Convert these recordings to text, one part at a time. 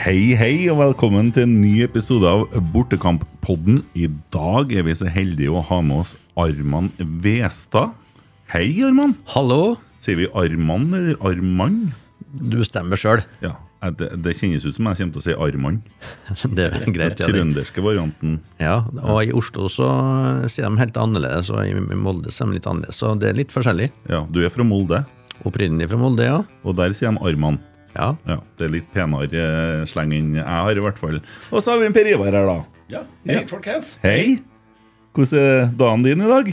Hei, hei, og velkommen til en ny episode av Bortekamp-podden. I dag er vi så heldige å ha med oss Arman Westad. Hei, Arman. Hallo. Sier vi Arman eller Arman? Du bestemmer sjøl. Ja, det, det kjennes ut som jeg kommer til å si Arman. Det er greit. Ja, det. Trønderske varianten. ja, og i Oslo så sier de helt annerledes, og i Molde sier de litt annerledes. Så det er litt forskjellig. Ja, du er fra Molde, Opprinnelig fra Molde, ja. og der sier de Arman. Ja, Ja, Det er litt penere eh, sleng enn jeg har, i hvert fall. Og så har vi en Per Ivar her, da. Ja, hei Ja. folkens. Hei. Hvordan er dagen din i dag?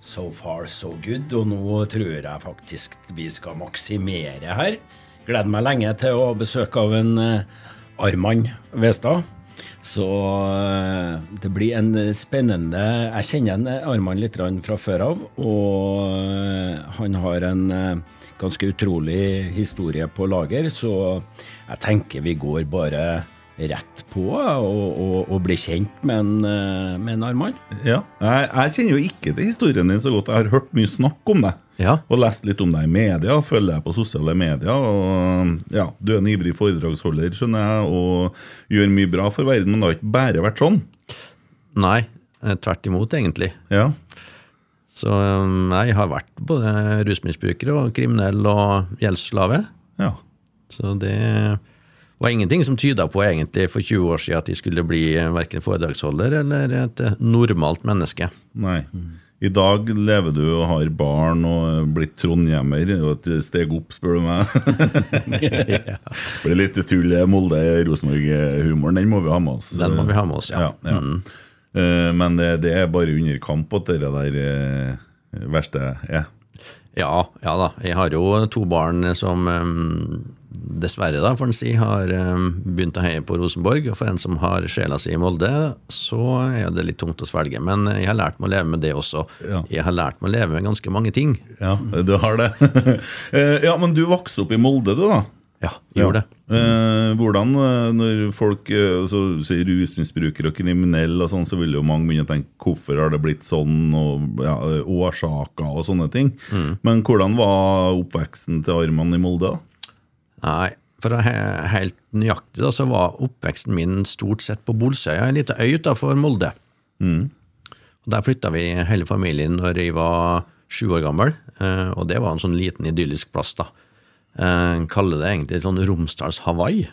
So far so good, og nå tror jeg faktisk vi skal maksimere her. Gleder meg lenge til å ha besøk av en eh, Arman Westad. Så eh, det blir en spennende Jeg kjenner en eh, Arman litt fra før av, og han har en ganske utrolig historie på lager, så jeg tenker vi går bare rett på og, og, og bli kjent med en, med en Arman. Ja, jeg, jeg kjenner jo ikke til historien din så godt. Jeg har hørt mye snakk om deg. Ja. Og lest litt om deg i media, følger deg på sosiale medier. Og ja, Du er en ivrig foredragsholder, skjønner jeg, og gjør mye bra for verden, men det har ikke bare vært sånn. Nei, eh, tvert imot, egentlig. Ja, Så um, jeg har vært både rusmisbruker og kriminell og gjeldsslave. ja. Så det var ingenting som tyda på egentlig for 20 år siden at de skulle bli verken foredragsholder eller et eh, normalt menneske. Nei. I dag lever du og har barn og blitt trondhjemmer. Og et steg opp, spør du meg. Blir litt tull Molde-Rosenborg-humoren. Den må vi ha med oss. Den må vi ha med oss, ja. ja, Eh, Men det, det er bare under kamp at det der eh, verste er. Ja, ja da. Jeg har jo to barn som um, dessverre, da, får en si, har um, begynt å heie på Rosenborg. Og for en som har sjela si i Molde, så er det litt tungt å svelge. Men jeg har lært meg å leve med det også. Ja. Jeg har lært meg å leve med ganske mange ting. Ja, du har det. Eh, ja, men du vokste opp i Molde, du, da? Ja, jeg gjorde det. Eh, hvordan, eh, når folk eh, så, sier rusmisbrukere og kriminelle, og sånn, så vil jo mange begynne å tenke hvorfor har det blitt sånn, og ja, eh, årsaker og sånne ting. Mm. Men hvordan var oppveksten til Arman i Molde? da? Nei, for he- helt nøyaktig, da, så var oppveksten min stort sett på Bolsøya, en liten øy utenfor Molde. Og Der flytta vi hele familien når jeg var sju år gammel, eh, og det var en sånn liten idyllisk plass. da. Eh, kaller det egentlig sånn Romsdals Hawaii.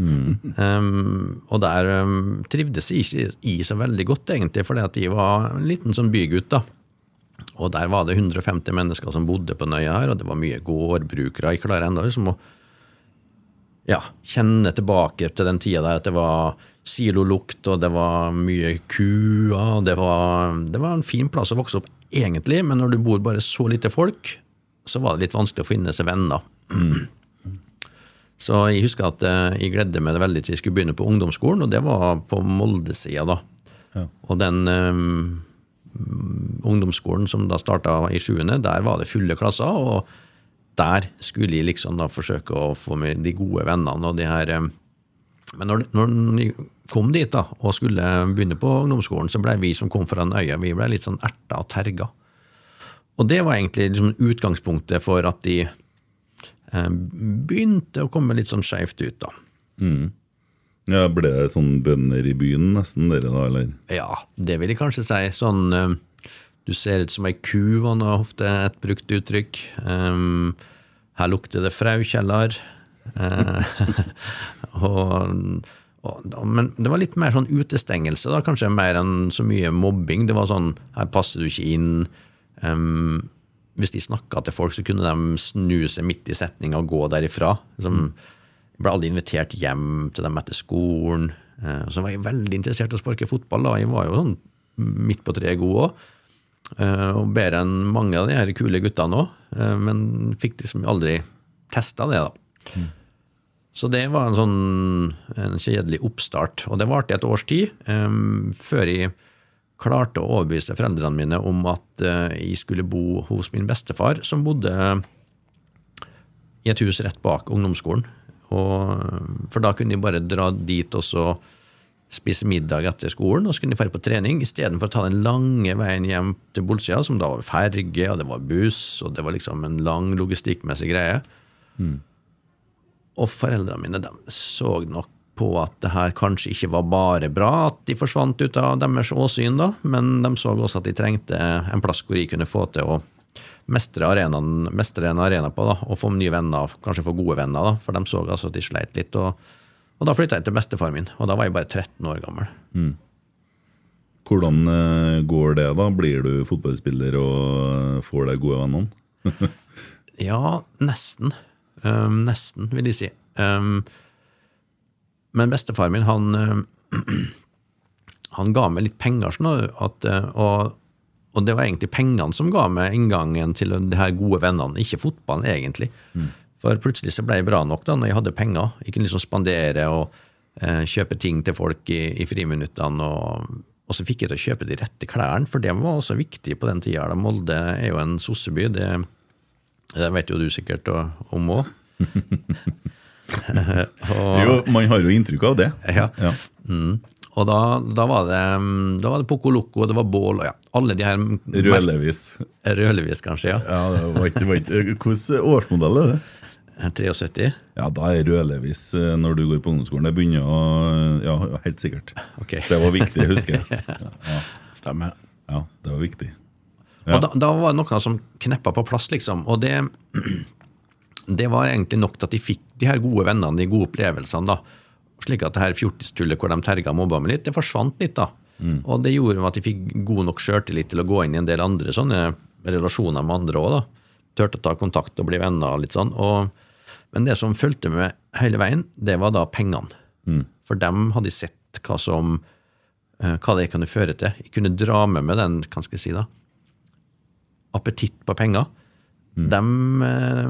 Um, og der um, trivdes jeg ikke i så veldig godt, egentlig, fordi at jeg var en liten sånn bygutt. da. Og der var det 150 mennesker som bodde på den øya her, og det var mye gårdbrukere. Jeg klarer ennå liksom å ja, kjenne tilbake til den tida der at det var silolukt, og det var mye kuer, og det var, det var en fin plass å vokse opp, egentlig, men når du bor bare så lite folk, så var det litt vanskelig å finne seg venner. Så jeg husker at eh, jeg gledde meg veldig til jeg skulle begynne på ungdomsskolen, og det var på Molde-sida, da. Og den um, ungdomsskolen som da starta i sjuende, der var det fulle klasser, og der skulle jeg liksom da forsøke å få med de gode vennene og de her eh, Men når, når jeg kom dit da, og skulle begynne på ungdomsskolen, så ble vi som kom fra den øya, vi ble litt sånn erta og terga. Og det var egentlig liksom utgangspunktet for at de eh, begynte å komme litt sånn skeivt ut, da. Ja, Ble det sånn bønder i byen, nesten, dere da, eller? Ja, det vil jeg kanskje si. Sånn eh, Du ser ut som ei ku, var nå ofte et brukt uttrykk. Um, her lukter det fraukjeller. Uh, og, og, men det var litt mer sånn utestengelse, da, kanskje mer enn så mye mobbing. Det var sånn Her passer du ikke inn. Um, hvis de snakka til folk, så kunne de snu seg midt i setninga og gå derifra. Som, jeg ble aldri invitert hjem til dem etter skolen. Uh, Så var jeg veldig interessert i å sparke fotball. da. Jeg var jo sånn midt på treet god òg. Og bedre enn mange av de her kule guttene òg. Men fikk liksom aldri testa det, da. Så det var en sånn en kjedelig oppstart. Og det varte et års tid, um, før jeg klarte å overbevise foreldrene mine om at uh, jeg skulle bo hos min bestefar, som bodde i et hus rett bak ungdomsskolen. Og, for da kunne de bare dra dit og så spise middag etter skolen, og så kunne de dra på trening istedenfor å ta den lange veien hjem til Bolsøya, som da var ferge, og det var buss, og det var liksom en lang logistikkmessig greie. Og foreldrene mine de så nok på at det her kanskje ikke var bare bra at de forsvant ut av deres åsyn, da, men de så også at de trengte en plass hvor de kunne få til å mestre, arenaen, mestre en arena på, da, og få nye venner, kanskje få gode venner, da, for de så altså at de sleit litt. og og da flytta jeg til bestefaren min, og da var jeg bare 13 år gammel. Hvordan eh, går det, da? Blir du fotballspiller og får deg gode venner? Ja, nesten. Um, nesten, vil jeg si. Um, men bestefaren min, han um, Han ga meg litt penger, sånn at, og, og det var egentlig pengene som ga meg inngangen til de her gode vennene, ikke fotballen, egentlig. For plutselig så ble jeg bra nok da når jeg hadde penger. Jeg kunne liksom spandere og eh, kjøpe ting til folk i, i friminuttene. Og, og så fikk jeg til å kjøpe de rette klærne, for det var også viktig på den tida. Molde er jo en sosseby, det, det vet jo du sikkert om òg. Jo, man har jo inntrykk av det. Ja. Ja. Mm. Og da, da var det Da var det Poco Loco, det var Bål og ja, alle de her Rødlevis. Rødlevis, kanskje, ja. Ja, det var ikke, det var ikke. Hvilken årsmodell er det? 73? Ja, da er rødlevis eh, når du går på ungdomsskolen. Det begynner å Ja, helt sikkert. Okay. Det var viktig, husker jeg. Ja, Stemmer. ja det var viktig. Ja. Og da, da var det noe som kneppa på plass, liksom. Og det, det var egentlig nok til at de fikk de her gode vennene, de gode opplevelsene. da. Slik at det her fjortistullet hvor de terga og mobba meg litt, det forsvant litt. da. Og det gjorde at de fikk god nok sjøltillit til å gå inn i en del andre sånne relasjoner med andre òg. Turte å ta kontakt og bli venner og litt sånn. Og, men det som fulgte med hele veien, det var da pengene. For dem hadde jeg sett hva som eh, hva det kunne føre til. Jeg kunne dra med meg den hva skal jeg si da, appetitt på penger. Dem, eh,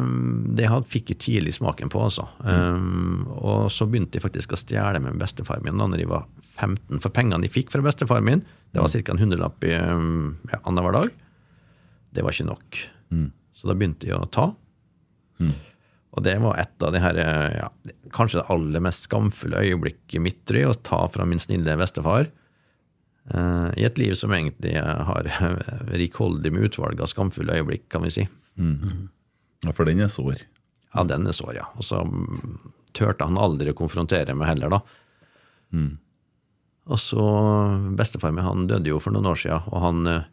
det fikk jeg tidlig smaken på. altså. Um, og så begynte jeg faktisk å stjele med bestefaren min da når jeg var 15. For pengene jeg fikk fra bestefaren min, det var ca. en hundrelapp i ja, annenhver dag. Det var ikke nok. Så da begynte jeg å ta. Og det var et av de her, eh, ja, kanskje det aller mest skamfulle øyeblikket mitt, i å ta fra min snille bestefar. Uh, I et liv som egentlig har rikholdig med utvalg av skamfulle øyeblikk, kan vi si. Ja, for den er sår. Ja, den er sår, ja. Og så mm, turte han aldri å konfrontere meg heller, da. Og så Bestefar min han døde jo for noen år siden, og han, eh,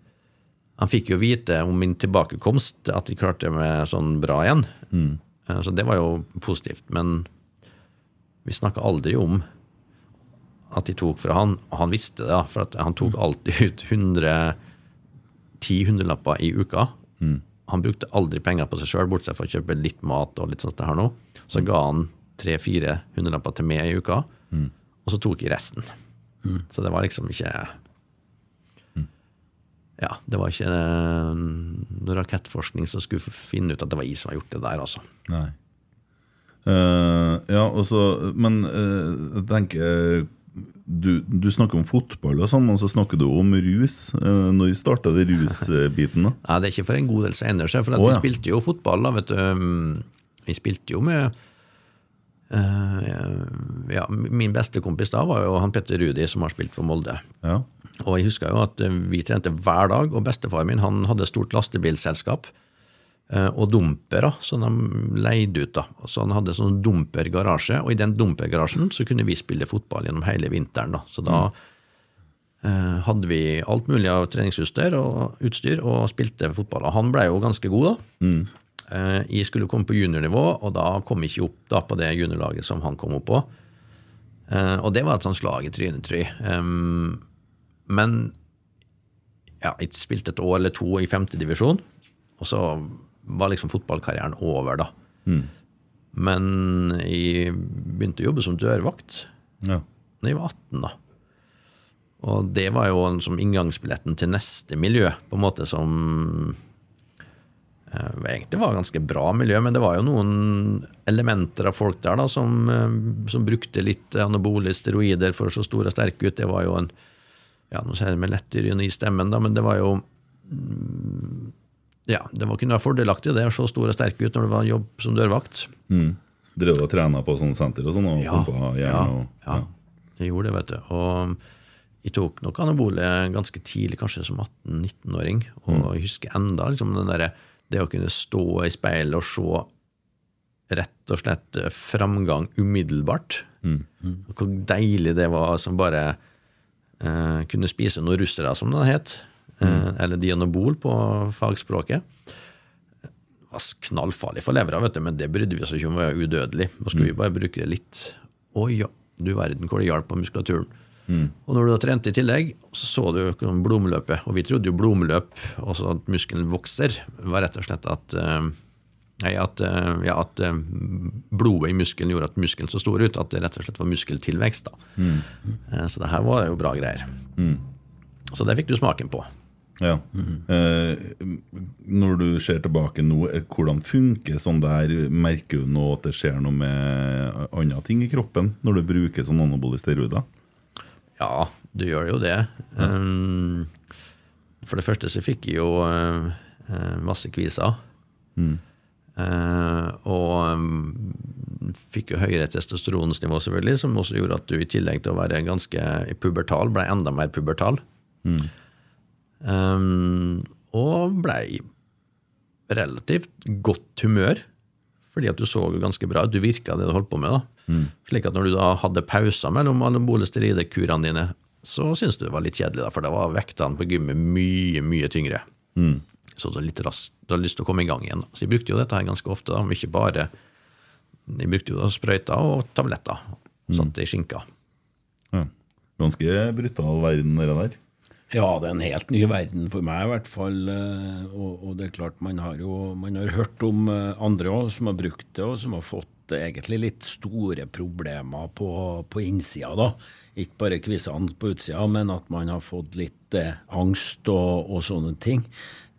han fikk jo vite om min tilbakekomst, at de klarte meg sånn bra igjen. Eh, Så det var jo positivt. Men vi snakka aldri om at de tok fra han, han visste det, for han tok alltid ut 110 hundrelapper i uka. Han brukte aldri penger på seg sjøl, bortsett fra å kjøpe litt mat og litt sånt det her nå. Så ga han tre-fire hundrelapper til meg i uka, og så tok jeg resten. Så det var liksom ikke Ja, det var ikke eh, noe rakettforskning som skulle finne ut at det var jeg som hadde gjort det der, altså. Nei. Uh, ja, og så Men uh, jeg tenker du, du snakker om fotball og sånn, og så snakker du om rus. Uh, når starta det rusbiten, da? Nei, det er ikke for en god del senere, så, for at Å, vi ja. spilte jo fotball, da, vet du. Um, Vi spilte jo med eh, ja, Min beste kompis da var jo han Petter Rudi, som har spilt for Molde. Ja. Og jeg husker jo at eh, vi trente hver dag, og bestefaren min han hadde stort lastebilselskap. Uh, Og dumpere som de leide ut. da. Så han hadde sånn dumpergarasje, og i den dumpergarasjen så kunne vi spille fotball gjennom hele vinteren. da. Så da uh, hadde vi alt mulig av treningsutstyr og, utstyr, og spilte fotball. Og han ble jo ganske god, da. Eh, jeg skulle komme på juniornivå, og da kom jeg ikke opp da på det juniorlaget som han kom opp på. Eh, og det var et sånt slag i trynet, tror jeg. Men ja, jeg spilte et år eller to i femtedivisjon, og så var liksom fotballkarrieren over, da. Men jeg begynte å jobbe som dørvakt ja. da jeg var 18, da. Og det var jo som inngangsbilletten til neste miljø, på en måte som eh, egentlig var ganske bra miljø, men det var jo noen elementer av folk der da, som, eh, som brukte litt anabole steroider for å så store og sterke ut. Det var jo en ja, nå sier jeg det med lett ironi i stemmen, da, men det var jo mm, ja, det var kunne være fordelaktig det å se stor og sterk ut når det var jobb som dørvakt. Drev du og trena på sånne senter og sånn? Og Ja, pumpa ja, jern ja, jeg gjorde det, vet du. Og jeg tok nok anabole ganske tidlig, kanskje som 18-19-åring. Og jeg husker enda liksom den der, det å kunne stå i speilet og se rett og slett framgang umiddelbart. Og Hvor deilig det var som bare eh, kunne spise noen russere, som det het. Eh, Eller dianobol på fagspråket. Det var knallfarlig for levra, vet du, men det brydde vi oss ikke om. Vi var udødelig. Nå skulle vi bare bruke det litt. Å ja, du verden hvor det hjalp på muskulaturen. Og når du da trente i tillegg, så så du blodomløpet. Og vi trodde jo blodomløp, altså at muskelen vokser, var rett og slett at eh, Nei, at, eh, ja, at eh, blodet i muskelen gjorde at muskelen så stor ut. At det rett og slett var muskeltilvekst. da. Mm. Så det her var jo bra greier. Så det fikk du smaken på. Ja. Eh, når du ser tilbake nå, hvordan funker sånn der? Merker du nå at det skjer noe med andre ting i kroppen når du bruker sånn anabole steroider? Ja, du gjør jo det. Um, for det første så fikk jeg jo uh, masse kviser. Uh, og um, fikk jo høyere testosteronsnivå, selvfølgelig, som også gjorde at du i tillegg til å være ganske pubertal, ble enda mer pubertal. Um, og ble i relativt godt humør, fordi at du så ganske bra ut. Du virka det du holdt på med. da. Slik at når du da hadde pauser mellom anabole steroidekurene dine, så syntes du det var litt kjedelig, da, for da var vektene på gymmet mye, mye tyngre. Så du, hadde lyst til å komme i gang igjen. Så jeg brukte jo dette her ganske ofte. da, men ikke bare Jeg brukte jo da sprøyter og tabletter. Satt det i skinka. Ja. Ganske brutal verden, det der. Ja, det er en helt ny verden for meg i hvert fall. eh, Og, og det er klart, man har jo man har hørt om eh, andre også, som har brukt det, og som har fått eh, egentlig litt store problemer på, på innsida. da. Ikke bare kvisene på utsida, men at man har fått litt eh, angst og, og sånne ting.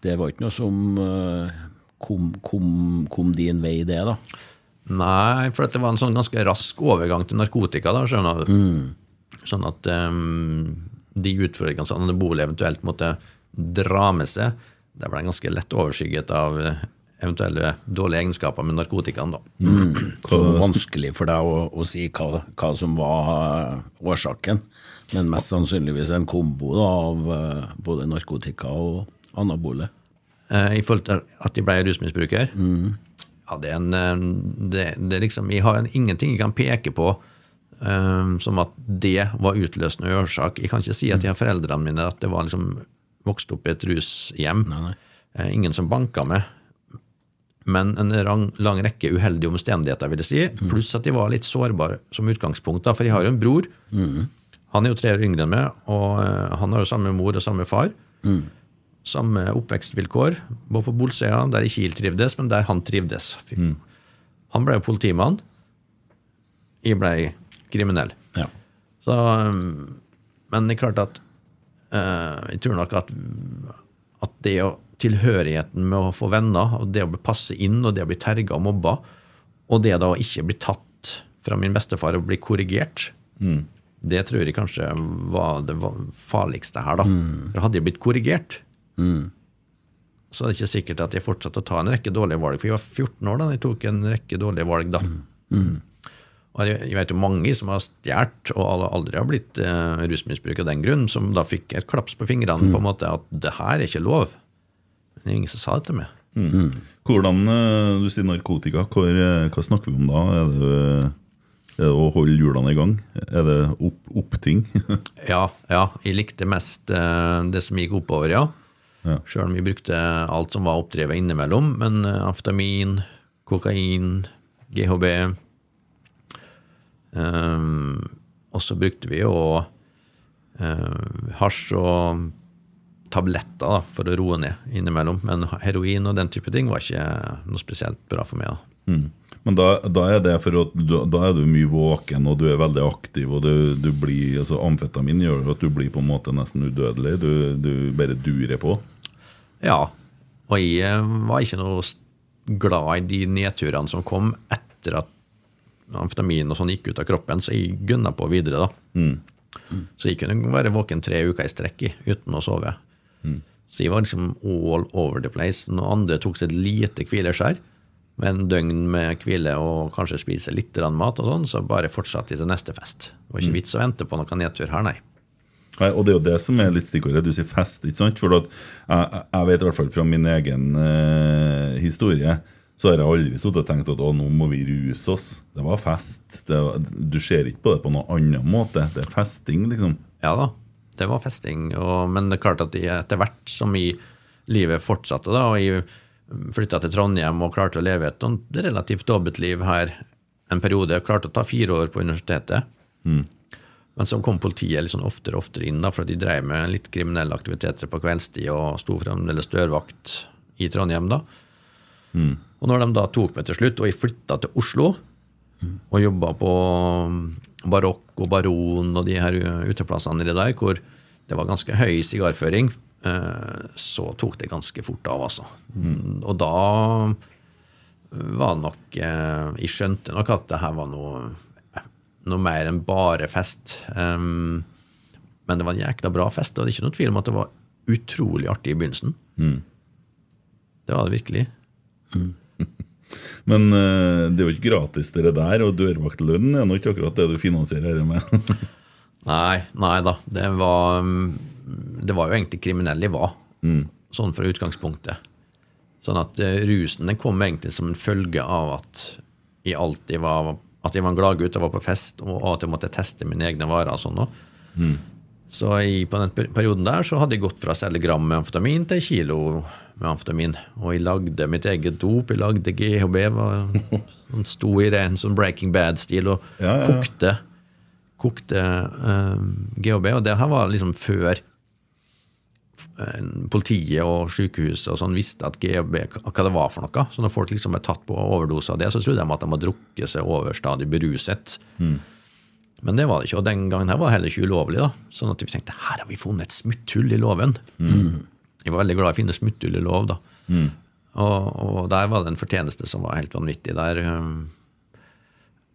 Det var ikke noe som eh, kom, kom, kom din vei, det, da. Nei, for det var en sånn ganske rask overgang til narkotika. da, skjønner du. Sånn at um, de utfordringene som anabole eventuelt måtte dra med seg, det ble ganske lett overskygget av eh, eventuelle dårlige egenskaper med narkotikaen. da. Så vanskelig for deg å, å si hva, hva som var eh, årsaken. Men mest sannsynligvis en kombo da, av eh, både narkotika og anabole. Eh, I forhold til at de ble rusmisbruker. Ja, det er en det, det er liksom, Jeg har en, ingenting jeg kan peke på um, som at det var utløsende årsak. Jeg kan ikke si at jeg har foreldrene mine at det var liksom vokst opp i et rushjem. nei. nei. ingen som banka meg. Men en lang, rekke uheldige omstendigheter, vil jeg si. Pluss at de var litt sårbare som utgangspunkt. da, For jeg har jo en bror. Han er jo tre år yngre enn meg, og eh, han har jo samme mor og samme far. Samme oppvekstvilkår. Var på Bolsøya, der ikke jeg trivdes, men der han trivdes. Han ble jo politimann. Jeg ble kriminell. Ja. Så, um, men det er klart at uh, jeg tror nok at, at det å tilhørigheten med å få venner, og det å bli passe inn, og det å bli terga og mobba, og det da å ikke bli tatt fra min bestefar og bli korrigert, det tror jeg kanskje var det farligste her, da. For hadde jeg blitt korrigert, så er det ikke sikkert at jeg fortsatte å ta en rekke dårlige valg. For jeg var 14 år da jeg tok en rekke dårlige valg da. Og jeg vet jo mange som har stjålet og aldri har blitt eh, rusmisbruk av den grunn, som da fikk et klaps på fingrene på en måte at det her er ikke lov. Det er ingen som sa det til meg. Hvordan, eh, Du sier narkotika. Hvor, eh, hva snakker vi om da? Er det, er det å holde hjulene i gang? Er det opp, oppting? Ja, ja, jeg likte mest eh, det som gikk oppover, ja. Ja. Sjøl om vi brukte alt som var oppdrevet innimellom. Men aftamin, amfetamin, kokain, GHB um, Og så brukte vi jo uh, hasj og tabletter da, for å roe ned innimellom. Men heroin og den type ting var ikke noe spesielt bra for meg. da. Mm. Men da, da er det for at du, da er du mye våken, og du er veldig aktiv, og du, du blir, altså Amfetamin gjør at du blir på en måte nesten udødelig. Du, du bare durer på. Ja, og jeg var ikke noe glad i de nedturene som kom etter at amfetamin og sånn gikk ut av kroppen, så jeg gunna på videre, da. Så jeg kunne være våken tre uker i strekk i, uten å sove. Så jeg var liksom all over the place. Når andre tok seg et lite hvileskjær, med en døgn med hvile og kanskje spise litt mat, og sånn, så bare fortsatte de til neste fest. Det var ikke vits å vente på noen nedtur her, nei. Nei, og det er jo det som er litt stikkordet. Du sier fest, ikke sant? For at jeg, jeg vet i hvert fall fra min egen eh, historie, så har jeg aldri sittet og tenkt at å, nå må vi ruse oss. Det var fest. Det var, du ser ikke på det på noen annen måte. Det er festing, liksom. Ja da, det var festing. Og, men det er klart at etter hvert som i livet fortsatte, da, og jeg flytta til Trondheim og klarte å leve et relativt dobbelt liv her en periode, jeg klarte å ta fire år på universitetet. Men så kom politiet litt sånn oftere og oftere inn, da, for de drev med litt kriminelle aktiviteter på kveldstid og sto fremdeles dørvakt i Trondheim. da. Og når de da tok meg til slutt, og jeg flytta til Oslo og jobba på Barokk og Baron og de her uteplassene der, hvor det var ganske høy sigarføring, eh, så tok det ganske fort av, altså. Og da var det nok eh, Jeg skjønte nok at det her var noe, noe mer enn bare fest. Um, men det var en jækla bra fest, og det er ikke noe tvil om at det var utrolig artig i begynnelsen. Det var det virkelig. Men eh, det er jo ikke gratis, det der. Og dørvaktlønnen er nå ikke akkurat det du finansierer dette med. Nei, nei da. Det var, um, det var jo egentlig kriminell jeg var, sånn fra utgangspunktet. Sånn at eh, rusen den kom egentlig som en følge av at jeg alltid var at jeg var en gladgutt og var på fest, og at jeg måtte teste mine egne varer. og sånn mm. Så i, på den perioden der så hadde jeg gått fra å selge gram med amfetamin til kilo med amfetamin. Og jeg lagde mitt eget dop, jeg lagde GHB, var, som sto i ren sånn Breaking Bad-stil, og Ja, ja, ja. kokte, kokte uh, GHB. Og det her var liksom før eh, politiet og sykehuset og sånn visste at GHB, hva det var for noe. Så når folk liksom ble tatt på overdose av det, så trodde de at de hadde drukket seg overstadig beruset. Men det var det ikke. Og den gangen her var det heller ikke ulovlig. da. Sånn at vi tenkte her har vi funnet et smutthull i loven. Jeg var veldig glad i å finne smutthull i lov, da. Og, og der var det en fortjeneste som var helt vanvittig. Der um,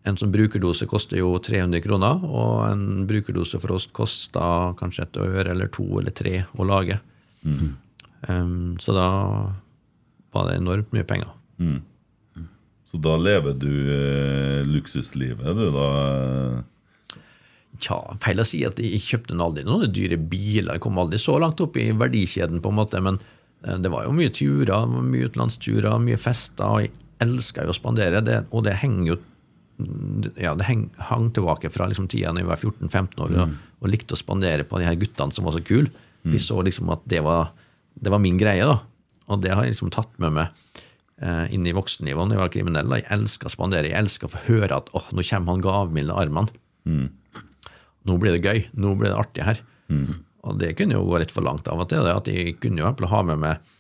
En sånn brukerdose koster jo 300 kroner, og en brukerdose for oss kosta kanskje et øre eller to eller tre å lage. Um, så da var det enormt mye penger. Så da lever du eh, luksuslivet, du, da. Tja, feil å si at jeg kjøpte aldri noen dyre biler. Jeg kom aldri så langt opp i verdikjeden, på en måte, men eh, det var jo mye turer, mye utenlandsturer, mye fester. og Jeg elska jo å spandere, det, og det henger jo ja, det heng, hang tilbake fra liksom tida da jeg var 14-15 år og, og likte å spandere på de her guttene som var så kule. Vi så liksom at det var, det var min greie, da. Og det har jeg liksom tatt med meg eh, inn i voksennivået når jeg var kriminell. Da. Jeg elska å spandere. Jeg elska å få høre at åh, nå kommer han gavmilde armene. Nå blir det gøy. Nå blir det artig her. Og det kunne jo gå litt for langt av og til. At jeg kunne jo ha med meg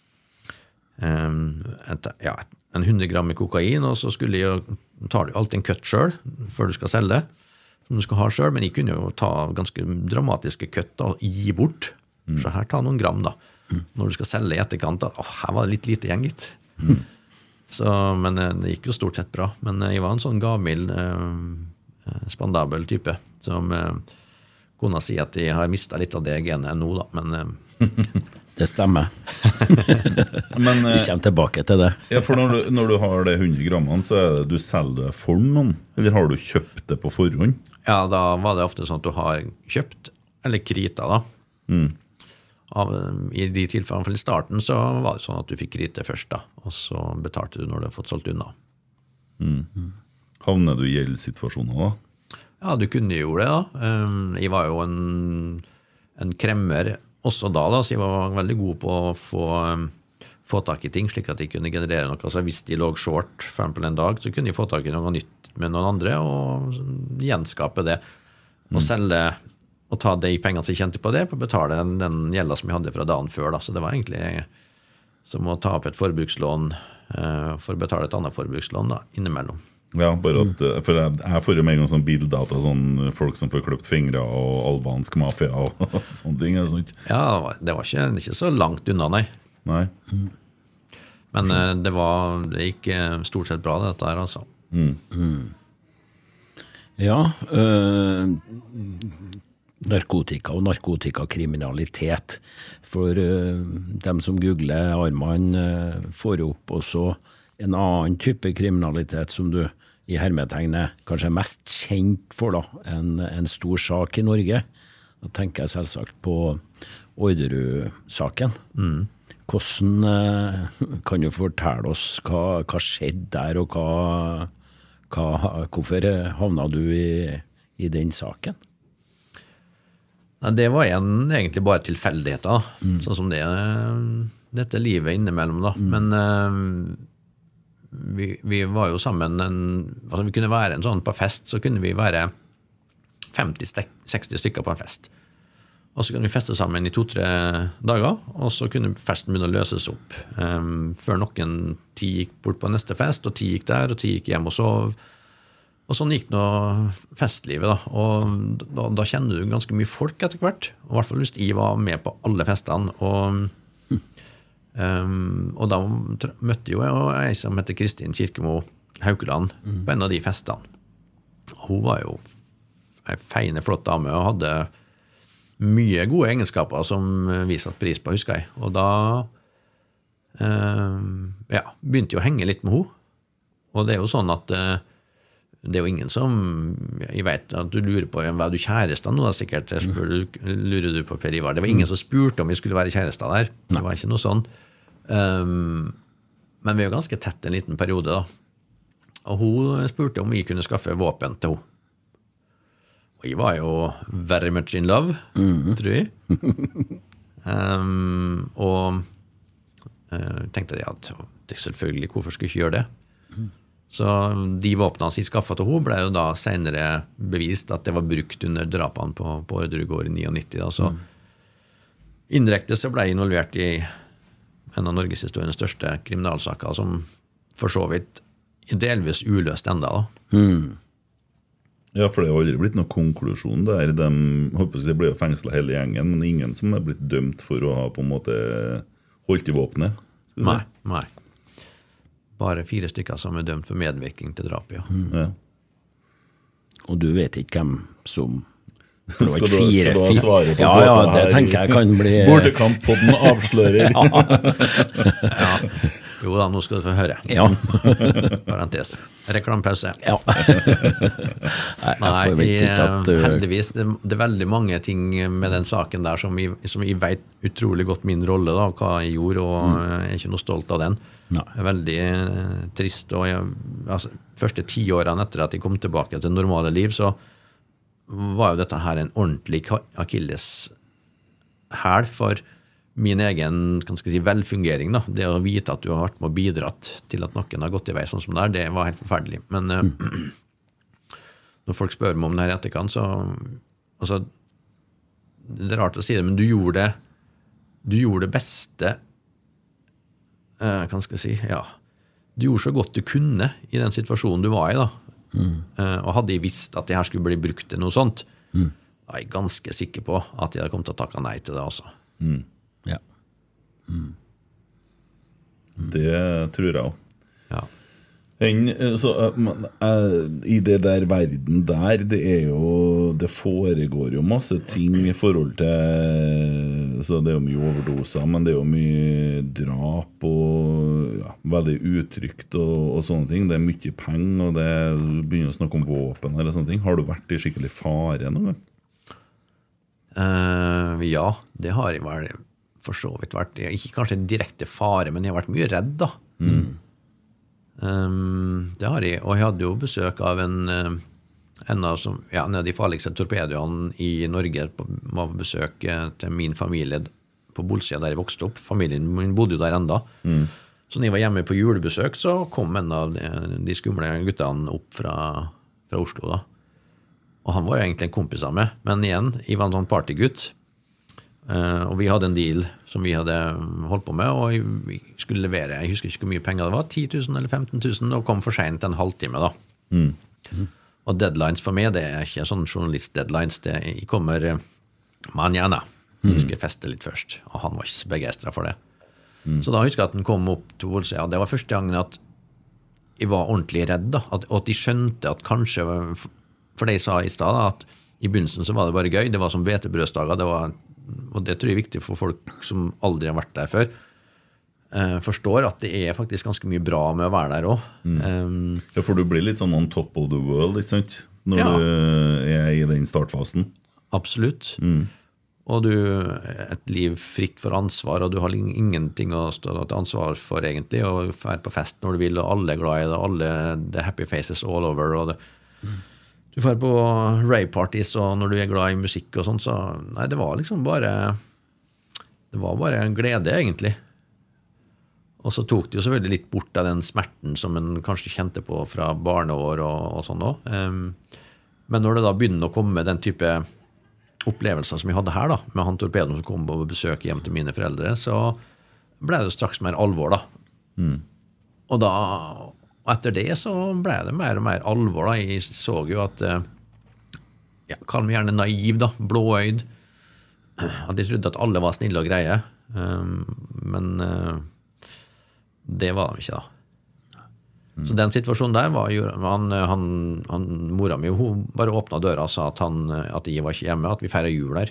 um, et, ja, en 100 gram med kokain, og så skulle jeg tar du alltid en cut sjøl før du skal selge, det. som du skal ha selv, Men jeg kunne jo ta ganske dramatiske kutt og gi bort. Så her, ta noen gram, da. Når du skal selge i etterkant. Da, Åh, her var det litt lite igjen, gitt. Så, men eh, det gikk jo stort sett bra. Men eh, jeg var en sånn gavmild, eh, eh, spandabel type som eh, kona sier at de har mista litt av det genet nå, da. Men eh, Det stemmer. Men Vi eh, kommer tilbake til det. ja, for når du, når du har det 100 grammene, så er det du selger det for noen? Eller har du kjøpt det på forhånd? ja, da var det ofte sånn at du har kjøpt, eller krita, da. Av, I de tilfellene, for i starten så var det sånn at du fikk krite først, da. Og så betalte du når du har fått solgt unna. Havner du i gjeldssituasjoner da? Ja, du kunne jo det, da. Um, Jeg var jo en, en kremmer også da, da, så jeg var veldig god på å få, um, få tak i ting, slik at jeg kunne generere noe. Altså, hvis de lå short for eksempel en dag, så kunne jeg få tak i noe nytt med noen andre og gjenskape det. Og selge og ta de pengene som jeg tjente på det, på å betale den, den gjelda som jeg hadde fra dagen før. Da. Så det var egentlig som å ta opp et forbrukslån eh, for å betale et annet forbrukslån da, innimellom. Ja, bare at, eh, for jeg, jeg får jo med en gang sånn bilder av sånn folk som får kløpt fingre og albansk mafia og sånne ting. Er det? Ja, det var, ikke, ikke så langt unna, nei. Nei. Men eh, det, var, det gikk eh, stort sett bra, dette her, altså. Ja. øh, narkotika og narkotikakriminalitet. For øh, dem som googler Arman, øh, får opp også en annen type kriminalitet som du i hermetegnet kanskje er mest kjent for, da, en, en stor sak i Norge. Da tenker jeg selvsagt på Orderud-saken. Mm. Hvordan eh, kan du fortelle oss hva, hva skjedde der, og hva, hva, hvorfor havna du i, i den saken? Det var en, egentlig bare tilfeldigheter, sånn som det dette livet innimellom, da. Men eh, vi, vi var jo sammen en altså Vi kunne være en sånn på fest, så kunne vi være 50-60 stykker på en fest. Og så kunne vi feste sammen i to-tre dager, og så kunne festen begynne å løses opp. Um, før noen ti gikk bort på neste fest, og ti gikk der, og ti gikk hjem og sov. Og sånn gikk nå festlivet, da. Og da, da kjenner du ganske mye folk etter hvert. I hvert fall hvis jeg var med på alle festene. Og, um, og da møtte jo jeg ei som heter Kristin Kirkemo Haukeland på en av de festene. Hun var jo ei feine, flott dame og hadde mye gode egenskaper som vi satte pris på, husker jeg. Og da um, ja, begynte jeg å henge litt med henne. Og det er jo sånn at uh, det er jo ingen som Jeg vet at du lurer på hvem er du kjæreste nå, da, sikkert. Spør, lurer du på Per Ivar. Det var ingen som spurte om vi skulle være kjærester der. Det var ikke noe sånn. Um, men vi er jo ganske tett en liten periode, da. Og hun spurte om vi kunne skaffe våpen til henne. Og jeg var jo very much in love, tror jeg. Um, og uh, tenkte jeg at det selvfølgelig, hvorfor skulle jeg ikke gjøre det? Så de våpnene jeg skaffa til henne, ble jo da senere bevist at det var brukt under drapene på, på Orderud gård i 99. Da. Så indirekte så ble jeg involvert i en av norgeshistoriens største kriminalsaker, som for så vidt delvis uløst enda da. Ja, for det har aldri blitt noen konklusjon der. De håper jeg, ble fengsla hele gjengen, men ingen som er blitt dømt for å ha på en måte holdt i våpenet. si. Nei. nei. Bare fire stykker som er dømt for medvirkning til drapet, ja. Ja. Og du vet ikke hvem som For det var ikke fire- skal du ha svaret på Ja, dette ja, det her? tenker jeg kan bli Bortekamp-podden avslører. Jo da, nå skal du få høre. Ja. Parentes. Reklamepause. ja. Nei, jeg Nei, at du heldigvis. Det, det er veldig mange ting med den saken der som jeg, som jeg vet utrolig godt min rolle, da, hva jeg gjorde, og jeg er ikke noe stolt av den. Nei. Er veldig eh, trist. og jeg, altså, første ti årene etter at jeg kom tilbake til normale liv, så var jo dette her en ordentlig akilleshæl for min egen si, velfungering. Da. Det å vite at du har vært med og bidratt til at noen har gått i vei sånn som det er, det var helt forferdelig. Men mm. når folk spør meg om det her i etterkant, så altså, Det er rart å si det, men du gjorde det du gjorde det beste eh, Hva jeg si ja, Du gjorde så godt du kunne i den situasjonen du var i. da. Eh, og hadde jeg visst at det her skulle bli brukt til noe sånt, da er jeg ganske sikker på at jeg hadde kommet til å takke nei til det. altså. ja. Det tror jeg òg. Ja. Eh, så, eh, men, eh, I det der verden der, det er jo Det foregår jo masse ting i forhold til Så det er jo mye overdoser, men det er jo mye drap og ja, veldig utrygt og, og sånne ting. Det er mye penger, og det begynner å snakke om våpen eller sånne ting. Har du vært i skikkelig fare noen gang? Uh, ja, det har jeg vel for så vidt vært. Ikke kanskje direkte fare, men jeg har vært mye redd, da. Um, det har jeg. Og jeg hadde jo besøk av en, eh, en, av, som, ja, en av de farligste torpedoene i Norge. På, var på besøk eh, til min familie på Bolsøya, der jeg vokste opp. Familien min bodde jo der enda. Så når jeg var hjemme på julebesøk, så kom en av de, de skumle guttene opp fra, fra Oslo. da. Og han var jo egentlig en kompis av meg, men igjen, jeg var en sånn partygutt. Eh, og vi hadde en deal som vi hadde holdt på med, og vi skulle levere jeg husker ikke hvor mye penger det var, 10 000 eller 15 000, og kom for seint en halvtime. da. Og deadlines for meg, det er ikke sånn journalist-deadlines. det Jeg kommer eh, manjana. Skal jeg feste litt først. Og han var ikke så begeistra for det. Så da husker jeg at han kom opp til Bolsøya. Det var første gangen at jeg var ordentlig redd. da, at, Og at de skjønte at kanskje For det jeg sa i stad, at i begynnelsen så var det bare gøy. Det var som hvetebrødsdager. det var- Og det tror jeg er viktig for folk som aldri har vært der før. eh, forstår at det er faktisk ganske mye bra med å være der òg. Um, Ja, For du blir litt sånn on top of the world ikke sant? når Ja. du er i den startfasen. absolutt. Og du et liv fritt for ansvar, og du har ingenting å stå til ansvar for, egentlig. Og drar på fest når du vil, og alle er glad i det, alle the happy faces all over. og det, Du drar på rave-parties, og når du er glad i musikk og sånn, så Nei, det var liksom bare Det var bare en glede, egentlig. Og så tok det jo selvfølgelig litt bort av den smerten som en kanskje kjente på fra barneår og, og sånn òg. men når det da begynner å komme den type opplevelser som vi hadde her, da, med han torpedoen som kom på besøk hjem til mine foreldre, så ble det straks mer alvor, da. Og da og etter det så ble det mer og mer alvor. da. Jeg så jo at eh, ja, Kall meg gjerne naiv, da. Blåøyd. At jeg trodde at alle var snille og greie. Um, men eh, det var de ikke, da. Så den situasjonen der var jo han, han, han, Mora mi hun bare åpna døra og sa at, han, at jeg var ikke hjemme, at vi feira jul der.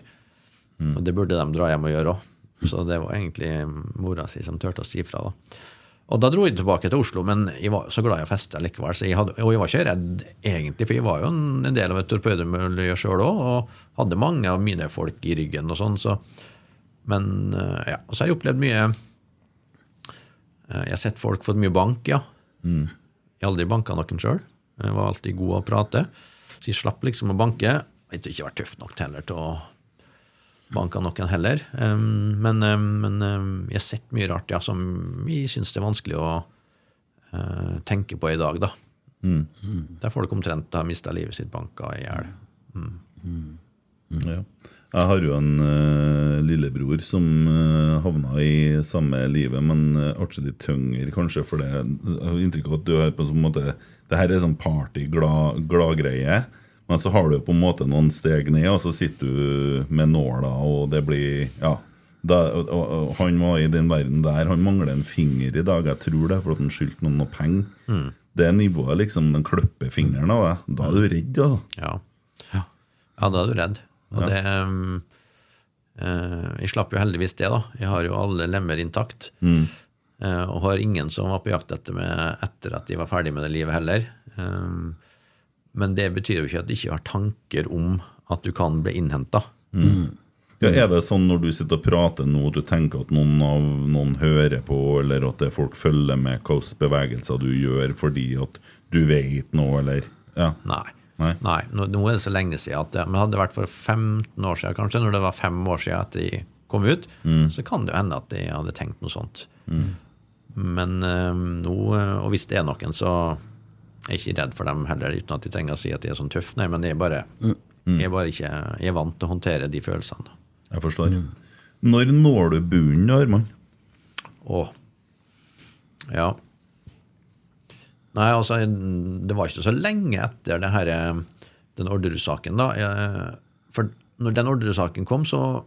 Og det burde de dra hjem og gjøre òg. Så det var egentlig mora si som turte å si fra. da. Og da dro jeg tilbake til Oslo, men jeg var så glad i å feste likevel. Så jeg hadde, og jeg var ikke redd egentlig, for jeg var jo en, en del av et torpedomiljø sjøl òg, og hadde mange av mine folk i ryggen og sånn. Så, men eh, ja, og så har jeg opplevd mye eh, Jeg har sett folk fått mye bank, ja. Jeg har aldri banka noen sjøl. Jeg var alltid god å prate. Så jeg slapp liksom å banke. Jeg har ikke vært tøff nok heller til å banke noen heller. Um, men um, men um, jeg har sett mye rart ja, som jeg syns det er vanskelig å uh, tenke på i dag, da. Der folk omtrent har mista livet sitt banka i hjel. Ja. Jeg har jo en uh, lillebror som uh, havna i samme livet, men uh, atskillig tyngre, kanskje, for det Jeg har inntrykk av at du er på en sånn måte Det her er sånn party-gladgreie. Men så har du på en måte noen steg ned, og så sitter du med nåla, og det blir Ja. Da, og, og, han var i den verden der. Han mangler en finger i dag. Jeg tror det for at han skyldte noen noe penger. Det nivået, liksom. Den klipper fingeren av deg. Da er du redd, altså. Ja. ja. da er du redd. Og det um, uh, Jeg slapp jo heldigvis det, da. Jeg har jo alle lemmer intakt. Eh, og har ingen som var på jakt etter meg etter at de var ferdig med det livet heller. Um, men det betyr jo ikke at du ikke har tanker om at du kan bli innhenta. Ja, er det sånn når du sitter og prater nå, du tenker at noen, av, noen hører på, eller at det er folk følger med hvilke bevegelser du gjør fordi at du vet noe, eller ja. Nei. Nei. Nei. Nå, nå er det så lenge siden at det, Men hadde det vært for 15 år siden, kanskje, når det var fem år siden at de kom ut, så kan det jo hende at de hadde tenkt noe sånt. Men øh, nå, eh, og hvis det er noen, så er ikke redd for dem heller, uten at de trenger å si at de er sånn tøff. Nei, men jeg er bare, jeg er bare ikke jeg er vant til å håndtere de følelsene. Jeg forstår. Når når du bunnen, Arman? Å. Ja. Nei, altså, det var ikke så lenge etter det her, eh, den Orderud-saken, da. For når den Orderud-saken kom, så,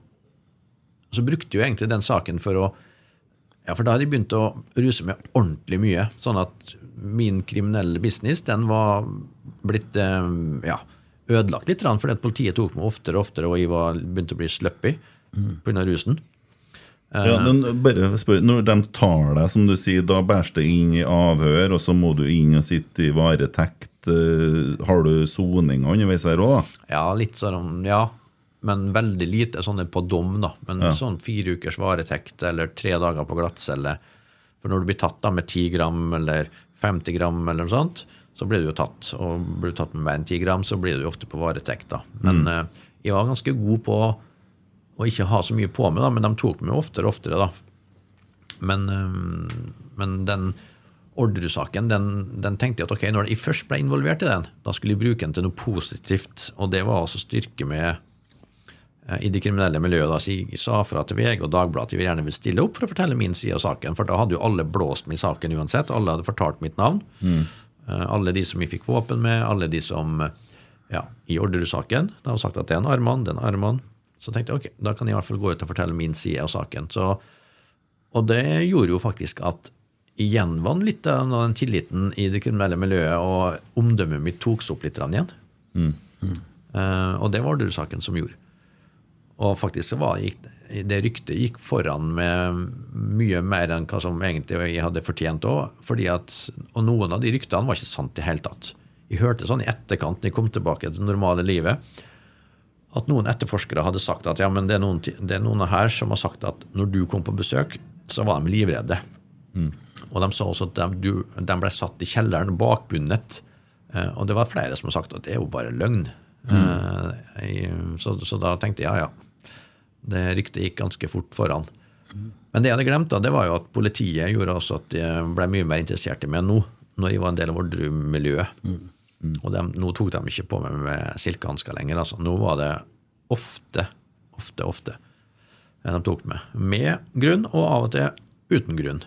så brukte jo egentlig den saken for å Ja, for da hadde jeg begynt å ruse meg ordentlig mye. Sånn at min kriminelle business, den var blitt eh, ja, ødelagt litt, fordi politiet tok meg oftere og oftere, og jeg var, begynte å bli sluppy pga. rusen. Ja, men bare spør, Når de tar deg, som du sier, da bæres det inn i avhør, og så må du inn og sitte i varetekt. eh, Har du soninga underveis her òg? Ja, litt sånn, ja. Men veldig lite sånne på dom, da. Men Ja. sånn fire ukers varetekt eller tre dager på glattcelle. For når du blir tatt da med ti gram eller 50 gram eller noe sånt, så blir du jo tatt. Og blir du tatt med mer enn 10 gram, så blir du jo ofte på varetekt, da. Men mm. jeg var ganske god på å ikke ha så mye på meg, da, men de tok meg oftere og oftere, da. Men, eh, men den Orderud-saken, den, den tenkte jeg at ok, når jeg først ble involvert i den, da skulle jeg bruke den til noe positivt. Og det var altså styrke med eh, i det kriminelle miljøet. Da, sa fra til VG og Dagbladet at de gjerne vil stille opp for å fortelle min side av saken. For da hadde jo alle blåst meg i saken uansett. Alle hadde fortalt mitt navn. Mm. alle de som jeg fikk våpen med, alle de som eh, ja, I Orderud-saken. De har sagt at det er en Arman, det er en Arman. Så tenkte jeg ok, da kan jeg i hvert fall gå ut og fortelle min side av saken. Så, og det gjorde jo faktisk at jeg gjenvant litt av den tilliten i det kriminelle miljøet, og omdømmet mitt tok seg opp litt igjen. Eh, og det var Orderud-saken som gjorde. Og faktisk så var, gikk, det ryktet gikk foran med mye mer enn hva som egentlig jeg hadde fortjent òg. Og noen av de ryktene var ikke sant i det hele tatt. Jeg hørte sånn i etterkant, når jeg kom tilbake til det normale livet, at noen etterforskere hadde sagt at ja, men det er noen, det er noen her som har sagt at når du kom på besøk, så var de livredde. Mm. Og de sa også at de, du, de, ble satt i kjelleren bakbundet. Eh, og det var flere som har sagt at det er jo bare løgn. Mm. Eh, så, så, da tenkte jeg ja, ja. Det ryktet gikk ganske fort foran. Men det jeg hadde glemt, da, det var jo at politiet gjorde også at de ble mye mer interessert i meg nå, når jeg var en del av Orderud-miljøet. Mm. Mm. Og de, nå tok de ikke på meg med silkehansker lenger. Altså. Nå var det ofte, ofte, ofte de tok med. Med grunn, og av og til uten grunn.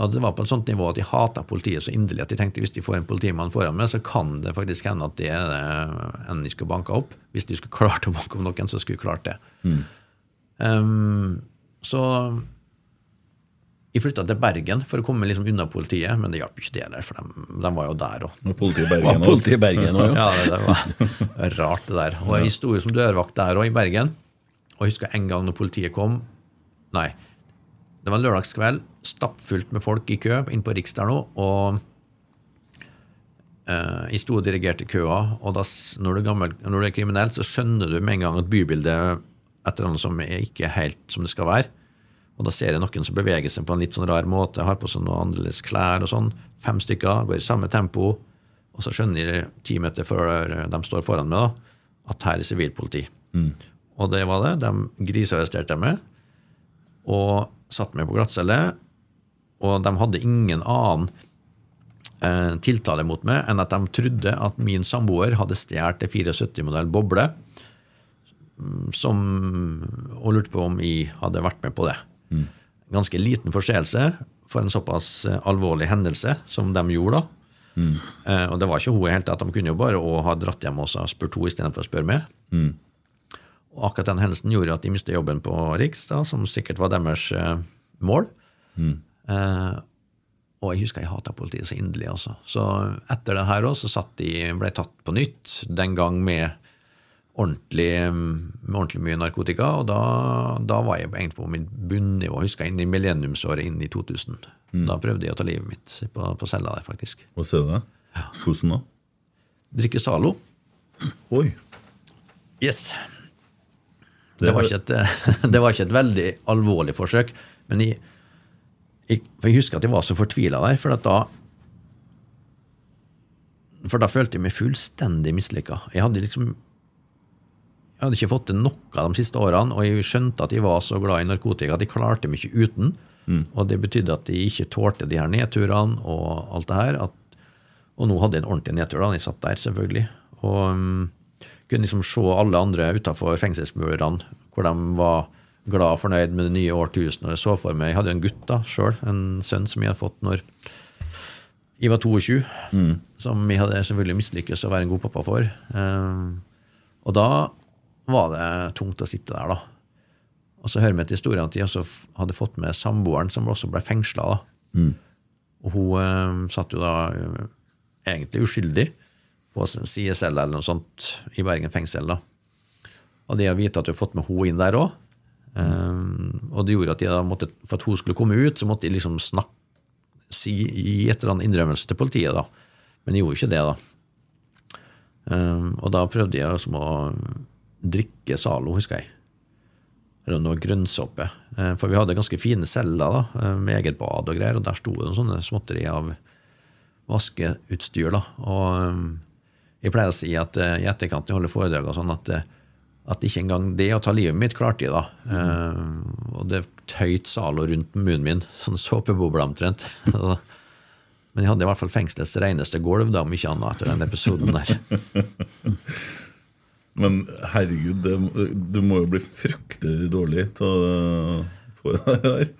Og det var på et sånt nivå at de hata politiet så inderlig at de tenkte hvis de får en politimann foran meg, så kan det faktisk hende at det er en de skulle banka opp. Hvis de skulle klart å banke opp noen, så skulle de klart det. Mm. Um, så jeg flytta til Bergen for å komme liksom unna politiet, men det hjalp ikke det der, for de, de var jo der òg. Politiet i Bergen, politi Bergen også, ja. det, det, var rart, det der. Og jeg sto jo som dørvakt der òg, i Bergen. Og jeg husker en gang når politiet kom Nei, det var en lørdagskveld, stappfullt med folk i kø inn på Riks der nå. og uh, Jeg sto og dirigerte køa, og da, når, du er gammel, når du er kriminell, så skjønner du med en gang at bybildet etter annet som er ikke helt som det skal være. Og da ser jeg noen som beveger seg på en litt sånn rar måte, har på seg noe annerledes klær og sånn. Fem stykker, går i samme tempo. Og så skjønner jeg ti meter før de står foran meg, da, at her er sivilpoliti. Mm. Og det var det. De grisearresterte meg og satte meg på glattcelle. Og de hadde ingen annen eh, tiltale mot meg enn at de trodde at min samboer hadde stjålet en 74-modell boble. Mm, som, og lurte på om jeg hadde vært med på det. Mm. Ganske liten forseelse for en såpass eh, alvorlig hendelse som de gjorde da. Mm. Eh, og det var ikke hun i hele tatt. De kunne jo bare ha dratt hjem og spurt henne istedenfor å spørre meg. Mm. Og akkurat den hendelsen gjorde at de mistet jobben på Riks, da, som sikkert var deres eh, mål. Mm. Eh, og jeg husker jeg hata politiet så inderlig. Altså. Så etter det her òg, så satt de, ble tatt på nytt, den gang med ordentlig, med ordentlig mye narkotika. Og da, da, var jeg egentlig på mitt bunnivå. Husker jeg inn i millenniumsåret inn i 2000. Mm. Da prøvde jeg å ta livet mitt på, på cella der, faktisk. Hva ser du da? Hvordan da? Drikke Zalo. Oi. Yes. Det, var et, det, var ikke et, veldig alvorlig forsøk. Men jeg, jeg, jeg husker at jeg var så fortvila der. For da for da følte jeg meg fullstendig mislykka. Jeg hadde liksom jeg hadde ikke fått til noe de siste årene, og jeg skjønte at jeg var så glad i narkotika at jeg klarte meg ikke uten. Mm. Og det betydde at jeg ikke tålte de her nedturene og alt det her. At, og nå hadde jeg en ordentlig nedtur da jeg satt der, selvfølgelig. Og um, kunne liksom se alle andre utafor fengselsmurene, hvor de var glad og fornøyd med det nye årtusenet. Jeg så for meg, jeg hadde jo en gutt da sjøl, en sønn som jeg hadde fått når jeg var 22, mm. som jeg hadde selvfølgelig mislykkes å være en god pappa for. Um, og da var det tungt å sitte der, da. Og så hører vi til historien at de også hadde fått med samboeren, som også ble fengsla. Mm. Og hun eh, satt jo da eh, egentlig uskyldig på CSL eller noe sånt i Bergen fengsel. da. Og det å vite at du har fått med henne inn der òg, um, og det gjorde at de da måtte, for at hun skulle komme ut, så måtte de liksom snakke, si, gi et eller annet innrømmelse til politiet. da. Men de gjorde ikke det, da. Um, og da prøvde jeg liksom å drikke Zalo, husker jeg. Eller noe grønnsoppe. Eh, for vi hadde ganske fine celler da, eh, med eget bad og greier, og der sto det noen sånne småtteri av vaskeutstyr. da, og eh, Jeg pleier å si at i etterkant jeg holder foredrag og sånn, at, at ikke engang det å ta livet mitt klarte jeg. da. Og det tøyt Zalo rundt munnen min, sånn såpebobler omtrent. Men jeg hadde i hvert fall fengselets reneste gulv, da, om ikke annet, etter den episoden der. Men herregud, det, du må jo bli fryktelig dårlig til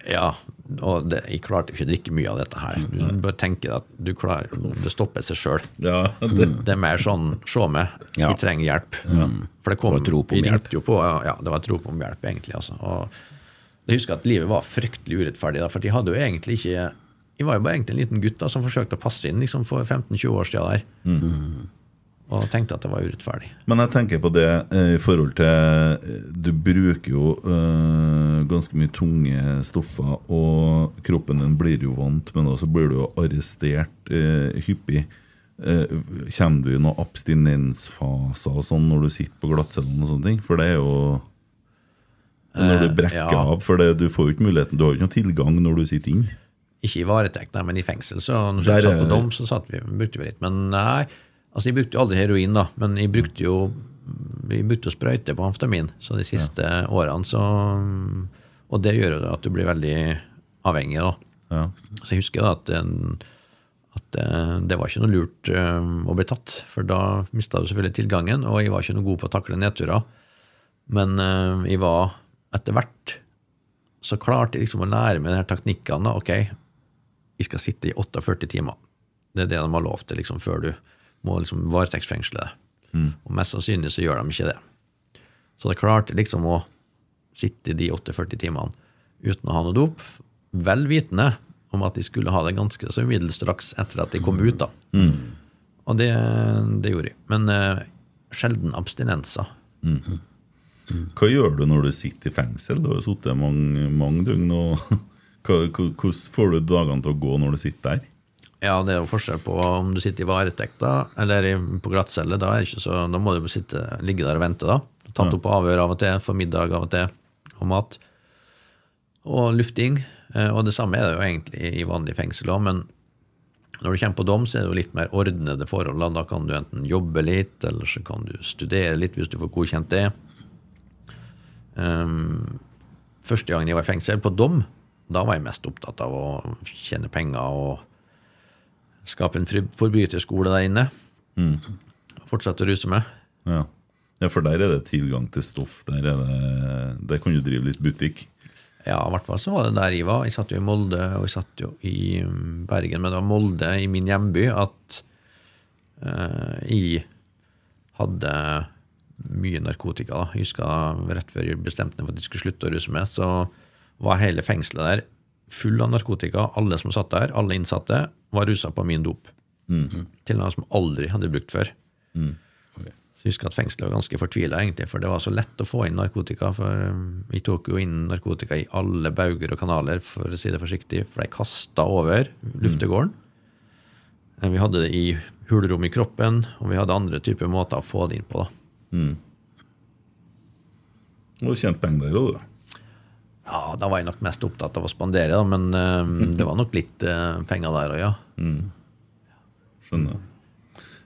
Ja, og det, jeg klarte ikke å drikke mye av dette her. Du bør tenke at du klarer, det stopper seg sjøl. Ja, det. det. er mer sånn se meg, vi ja. trenger hjelp. Ja. For det kom tro på om hjelp. Jo på, ja, det var et rop om hjelp, egentlig. Altså. Og jeg husker at livet var fryktelig urettferdig, da, for de hadde jo egentlig ikke Jeg var jo bare egentlig en liten gutt da, som forsøkte å passe inn liksom, for 15-20 år siden der. Mm. Og tenkte at det var urettferdig. Men jeg tenker på det eh, i forhold til eh, Du bruker jo øh, ganske mye tunge stoffer, og kroppen din blir jo vant med det, og så blir du jo arrestert øh, hyppig. Eh, kommer du i noen abstinensfaser og sånn når du sitter på glattcellen og sånne ting? For det er jo Når du Eh, brekker ja. av, for det, du får jo ikke muligheten Du har jo ikke noen tilgang når du sitter inne. Ikke i varetekt, nei, men i fengsel. Så når vi satt på dom, så satt vi, brukte vi litt. Men nei, altså jeg brukte jo aldri heroin, da. Men jeg brukte jo vi brukte å sprøyte på amfetamin så de siste årene. Så, og det gjør jo at du blir veldig avhengig. da. Ja. Så jeg husker da at, at eh, det var ikke noe lurt eh, å bli tatt, for da mista du selvfølgelig tilgangen, og jeg var ikke noe god på å takle nedturer. Men eh, jeg var etter hvert så klarte jeg liksom å lære meg de her teknikkene. Ok, jeg skal sitte i 48 timer. Det er det de har lov til liksom, før du må liksom varetektsfengsle deg. Og mest sannsynlig så gjør de ikke det. Så jeg klarte liksom å sitte de 48 timene uten å ha noe dop, vel vitende om at de skulle ha det ganske så middels straks etter at de kom ut. da. Og det, det gjorde de. Men uh, sjelden abstinenser. Hva gjør du når du sitter i fengsel? Du har jo sittet mange, mange døgn. og Hvordan får du dagene til å gå når du sitter der? Ja, det er jo forskjell på om du sitter i varetekt da, eller på glattcelle. Da, så, da må du sitte, ligge der og vente. da. Tatt opp avhør av og til, få middag av og til, og mat. Og lufting. Eh, Og det samme er det jo egentlig i vanlig fengsel òg, men når du kommer på dom, så er det jo litt mer ordnede forhold. Da kan du enten jobbe litt, eller så kan du studere litt hvis du får godkjent det. Um, første gangen jeg var i fengsel, på dom, da var jeg mest opptatt av å tjene penger og skape en forbryterskole der inne. Fortsette å ruse meg. Ja. ja, for der er det tilgang til stoff. Der, er det, der kan du drive litt butikk. Ja, i hvert fall så var det der jeg var. Jeg satt jo i Molde, og jeg satt jo i um, Bergen, men det var Molde, i min hjemby, at uh, jeg hadde mye narkotika. da. Jeg husker rett før jeg bestemte meg for at jeg skulle slutte å ruse meg, så var hele fengselet der full av narkotika. Alle som satt der, alle innsatte, var rusa på min dop. Til noe som aldri hadde brukt før. Så jeg husker at fengselet var ganske fortvila, egentlig, for det var så lett å få inn narkotika. For vi tok jo inn narkotika i alle bauger og kanaler, for å si det forsiktig, for de kasta over luftegården. Mm. Vi hadde det i hulrom i kroppen, og vi hadde andre typer måter å få det inn på. da. Du har tjent penger der òg, du. Ja, Da var jeg nok mest opptatt av å spandere, da, men um, det var nok litt uh, penger der òg, ja. Skjønner.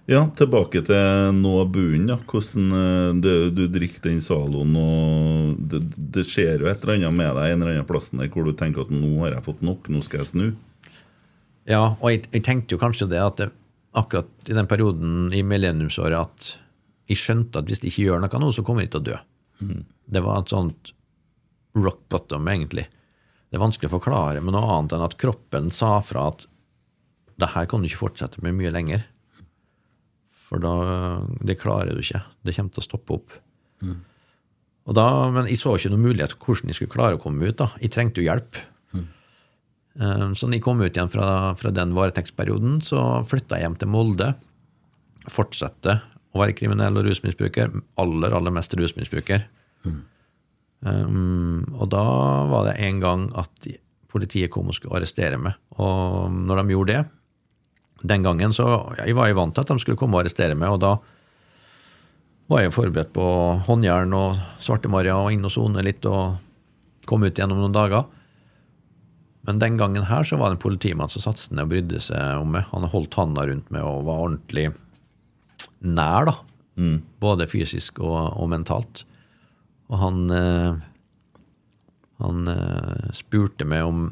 Ja, tilbake til nå bunnen. Ja. Hvordan du, du drikker den Zaloen, og det, det skjer jo et eller annet med deg en eller annen plass der hvor du tenker at nå har jeg fått nok, nå skal jeg snu. Ja, og jeg, jeg tenkte jo kanskje det at det, akkurat i den perioden i millenniumsåret at jeg skjønte at hvis jeg ikke gjør noe nå, så kommer jeg til å dø. Det var et sånt rock bottom, egentlig. Det er vanskelig å forklare med noe annet enn at kroppen sa fra at det her kan du ikke fortsette med mye lenger. For da Det klarer du ikke. Det kommer til å stoppe opp. Og da, men jeg så ikke noen mulighet for hvordan jeg skulle klare å komme ut. da. Jeg trengte jo hjelp. Mm. Så når jeg kom ut igjen fra, fra den varetektsperioden, så flytta jeg hjem til Molde. Fortsatte å være kriminell og rusmisbruker. Aller, aller mest rusmisbruker. Um, og da var det en gang at politiet kom og skulle arrestere meg. Og når de gjorde det, den gangen så Jeg var jeg vant til at de skulle komme og arrestere meg, og da var jeg forberedt på håndjern og svartemarja og inn og sone litt og komme ut igjen om noen dager. Men den gangen her så var det en politimann som satte seg ned og brydde seg om meg. Han holdt handa rundt meg og var ordentlig nær, da. Både fysisk og, og mentalt. Og han eh, Han eh, spurte meg om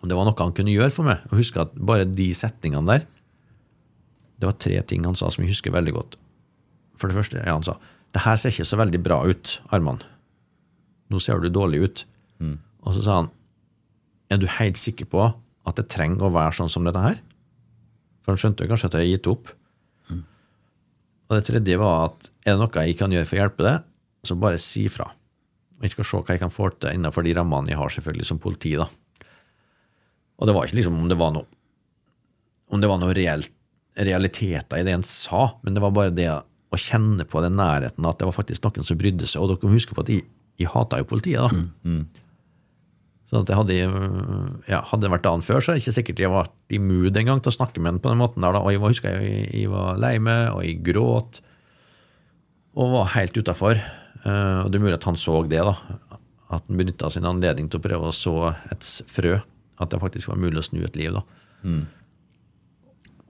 om det var noe han kunne gjøre for meg. Og husker at bare de setningene der Det var tre ting han sa som jeg husker veldig godt. For det første, ja, han sa det her ser ikke så veldig bra ut, Arman. Nå ser du dårlig ut. Og så sa han er du helt sikker på at det trenger å være sånn som dette her? For han skjønte jo kanskje at jeg hadde gitt opp. Og det tredje var at er det noe jeg kan gjøre for å hjelpe deg, så bare si fra. Jeg skal se hva jeg kan få til innenfor de rammene jeg har selvfølgelig som politi. da. Og det var ikke liksom om det var noe om det var noe reelt, realiteter i det en sa, men det var bare det å kjenne på den nærheten, at det var faktisk noen som brydde seg. Og dere må huske på at jeg, jeg hata jo politiet, da. Så at jeg hadde, ja, hadde det vært dagen før, så er det ikke sikkert jeg var i mood en gang til å snakke med ham på den måten. der da, Og jeg var, husker jeg, jeg var lei meg, og jeg gråt, og var helt utafor. Og det er mulig at han så det, da. At han benytta sin anledning til å prøve å så et frø. At det faktisk var mulig å snu et liv, da.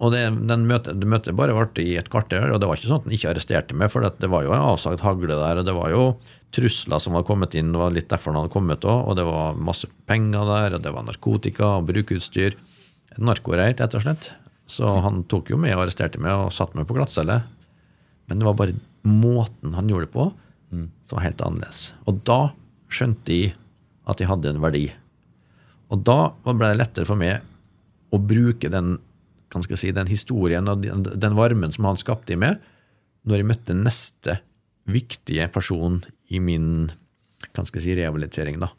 Og det, den møtet, det møtet bare varte i et kvarter, og det var ikke sånn at han ikke arresterte meg, for det var jo en avsagt hagle der, og det var jo trusler som var kommet inn, det var litt derfor han hadde kommet òg, og det var masse penger der, og det var narkotika og brukerutstyr. Narkoreir, rett og slett. Så han tok jo med og arresterte meg og satte meg på glattcelle. Men det var bare måten han gjorde det på, som var helt annerledes. Og da skjønte jeg at jeg hadde en verdi. Og da ble det lettere for meg å bruke den, si, den historien og den, varmen som han skapte i meg, når jeg møtte neste viktige person i min si, rehabilitering. da.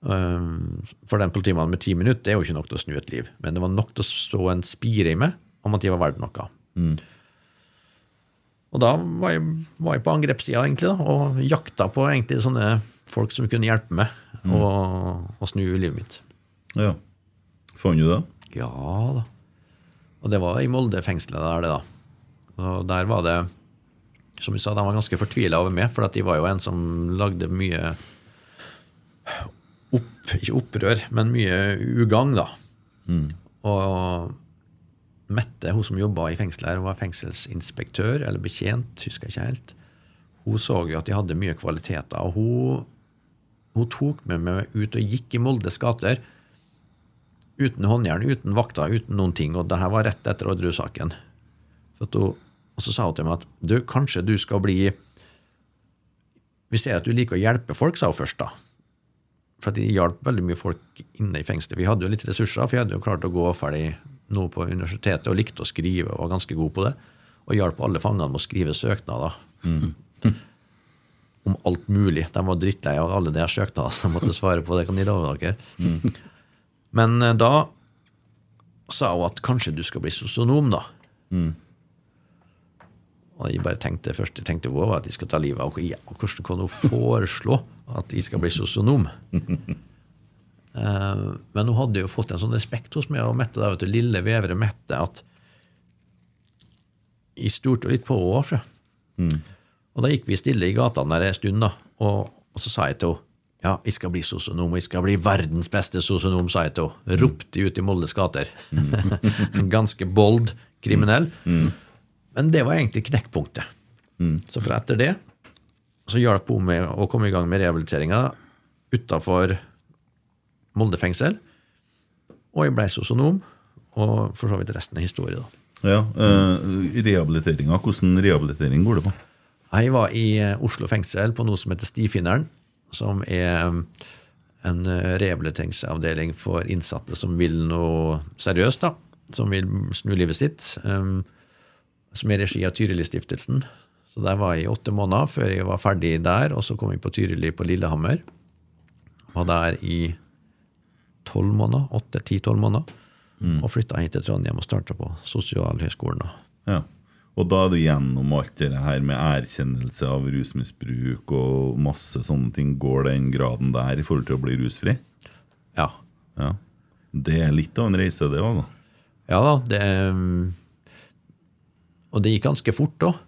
Um, For den politimannen med ti minutter det er jo ikke nok til å snu et liv, men det var nok til å så en spire i meg om at jeg var verdt noe. Og da var jeg, var jeg på angrepssida egentlig, da, og jakta på egentlig sånne folk som kunne hjelpe meg å, å snu livet mitt. Ja. Fant du det? Ja da. Og det var i Molde-fengselet der, det, da. Og der var det Som vi sa, de var ganske fortvila over meg, for at de var jo en som lagde mye opp, Ikke opprør, men mye ugagn, da. Og Mette, hun som jobba i fengselet, hun var fengselsinspektør eller betjent, husker jeg ikke helt. Hun så jo at de hadde mye kvaliteter, og hun, hun tok med meg ut og gikk i Moldes gater uten håndjern, uten vakter, uten noen ting. Og det her var rett etter hun- Og så sa hun til meg at du, kanskje du skal bli Vi ser at du liker å hjelpe folk, sa hun først, da. For de hjalp veldig mye folk inne i fengselet. Vi hadde jo litt ressurser, for jeg hadde jo klart å gå ferdig noe på universitetet og likte å skrive og var ganske god på det. Og hjalp alle fangene med å skrive søknader. Om alt mulig. De var drittlei av alle de søknadene som de måtte svare på. Det kan de love dere. Men eh, da sa hun at kanskje du skal bli sosionom, da. Og jeg bare tenkte først jeg tenkte wow, at de skal ta livet av henne. Hvordan kan hun foreslå at jeg skal bli sosionom? Eh, Men hun hadde jo fått en sånn respekt hos meg og Mette, da, vet du, lille vevre Mette, at jeg stolte litt på henne. Mm. Og da gikk vi stille i gatene der en stund, da. Og, og så sa jeg til henne ja, jeg skal bli sosionom, og jeg skal bli verdens beste sosionom, sa jeg til henne. Ropte ut i Moldes gater. En Ganske bold kriminell. Men det var egentlig knekkpunktet. Så fra etter det så hjalp hun med å komme i gang med rehabiliteringa utafor Molde fengsel. Og jeg ble sosionom, og for så vidt resten er historie, da. Ja. Eh, Rehabiliteringa, hvordan rehabilitering går det på? Jeg var i eh, Oslo fengsel på noe som heter Stifinneren, som er um, en eh, rehabiliteringsavdeling for innsatte som vil noe seriøst, da. Som vil snu livet sitt. Um, som er i regi av Tyrilistiftelsen. Så der var jeg i åtte måneder før jeg var ferdig der, og så kom jeg på Tyrili på Lillehammer. Var der i tolv måneder. Åtte-ti-tolv måneder. Og flytta hit til Trondheim og starta på Sosialhøgskolen. Ja. Og da er du gjennom alt det her med erkjennelse av rusmisbruk og masse sånne ting. Går den graden der i forhold til å bli rusfri? Ja. Ja. Det er litt av en reise, det òg, da. Ja da, det um, Og det gikk ganske fort òg.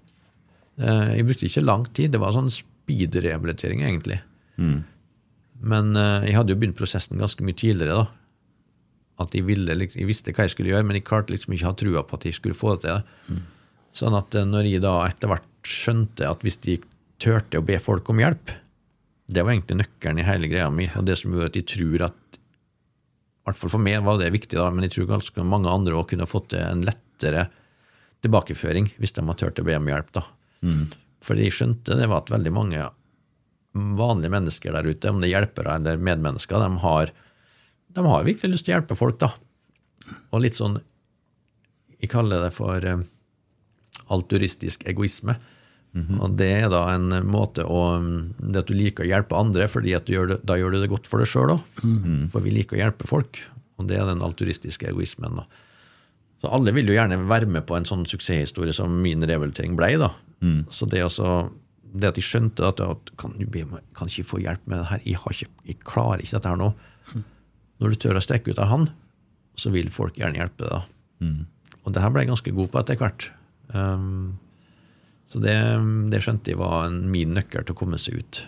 Jeg brukte ikke lang tid. Det var sånn speed-rehabilitering, egentlig. Men eh, jeg hadde jo begynt prosessen ganske mye tidligere. da. At jeg, ville, liksom- jeg visste hva jeg skulle gjøre, men jeg klarte liksom ikke å ha trua på at jeg skulle få det til. Sånn at eh, når jeg da etter hvert skjønte at hvis de turte å be folk om hjelp, det var egentlig nøkkelen i hele greia mi, og det som gjorde at jeg tror at i hvert fall for meg var det viktig, da, men jeg tror ganske mange andre òg kunne fått en lettere tilbakeføring hvis de hadde turt å be om hjelp. da. For de skjønte det var at veldig mange vanlige mennesker der ute, om det er hjelpere eller medmennesker, de har, de har virkelig lyst til å hjelpe folk. da. Og litt sånn Jeg kaller det for eh, alturistisk egoisme. Og det er da en måte å Det at du liker å hjelpe andre, fordi gjør det, da gjør du det godt for deg sjøl òg. For vi liker å hjelpe folk, og det er den alturistiske egoismen. da. Så alle vil jo gjerne være med på en sånn suksesshistorie som min rehabilitering ble. da. Så det, også, det at de skjønte at, at kan du be meg, kan ikke få hjelp med det her, jeg, har ikke, jeg klarer ikke dette her nå. Når du tør å strekke ut av han, så vil folk gjerne hjelpe deg. Mm. Og det her ble jeg ganske god på etter hvert. Um, så det, det skjønte jeg var en, min nøkkel til å komme seg ut.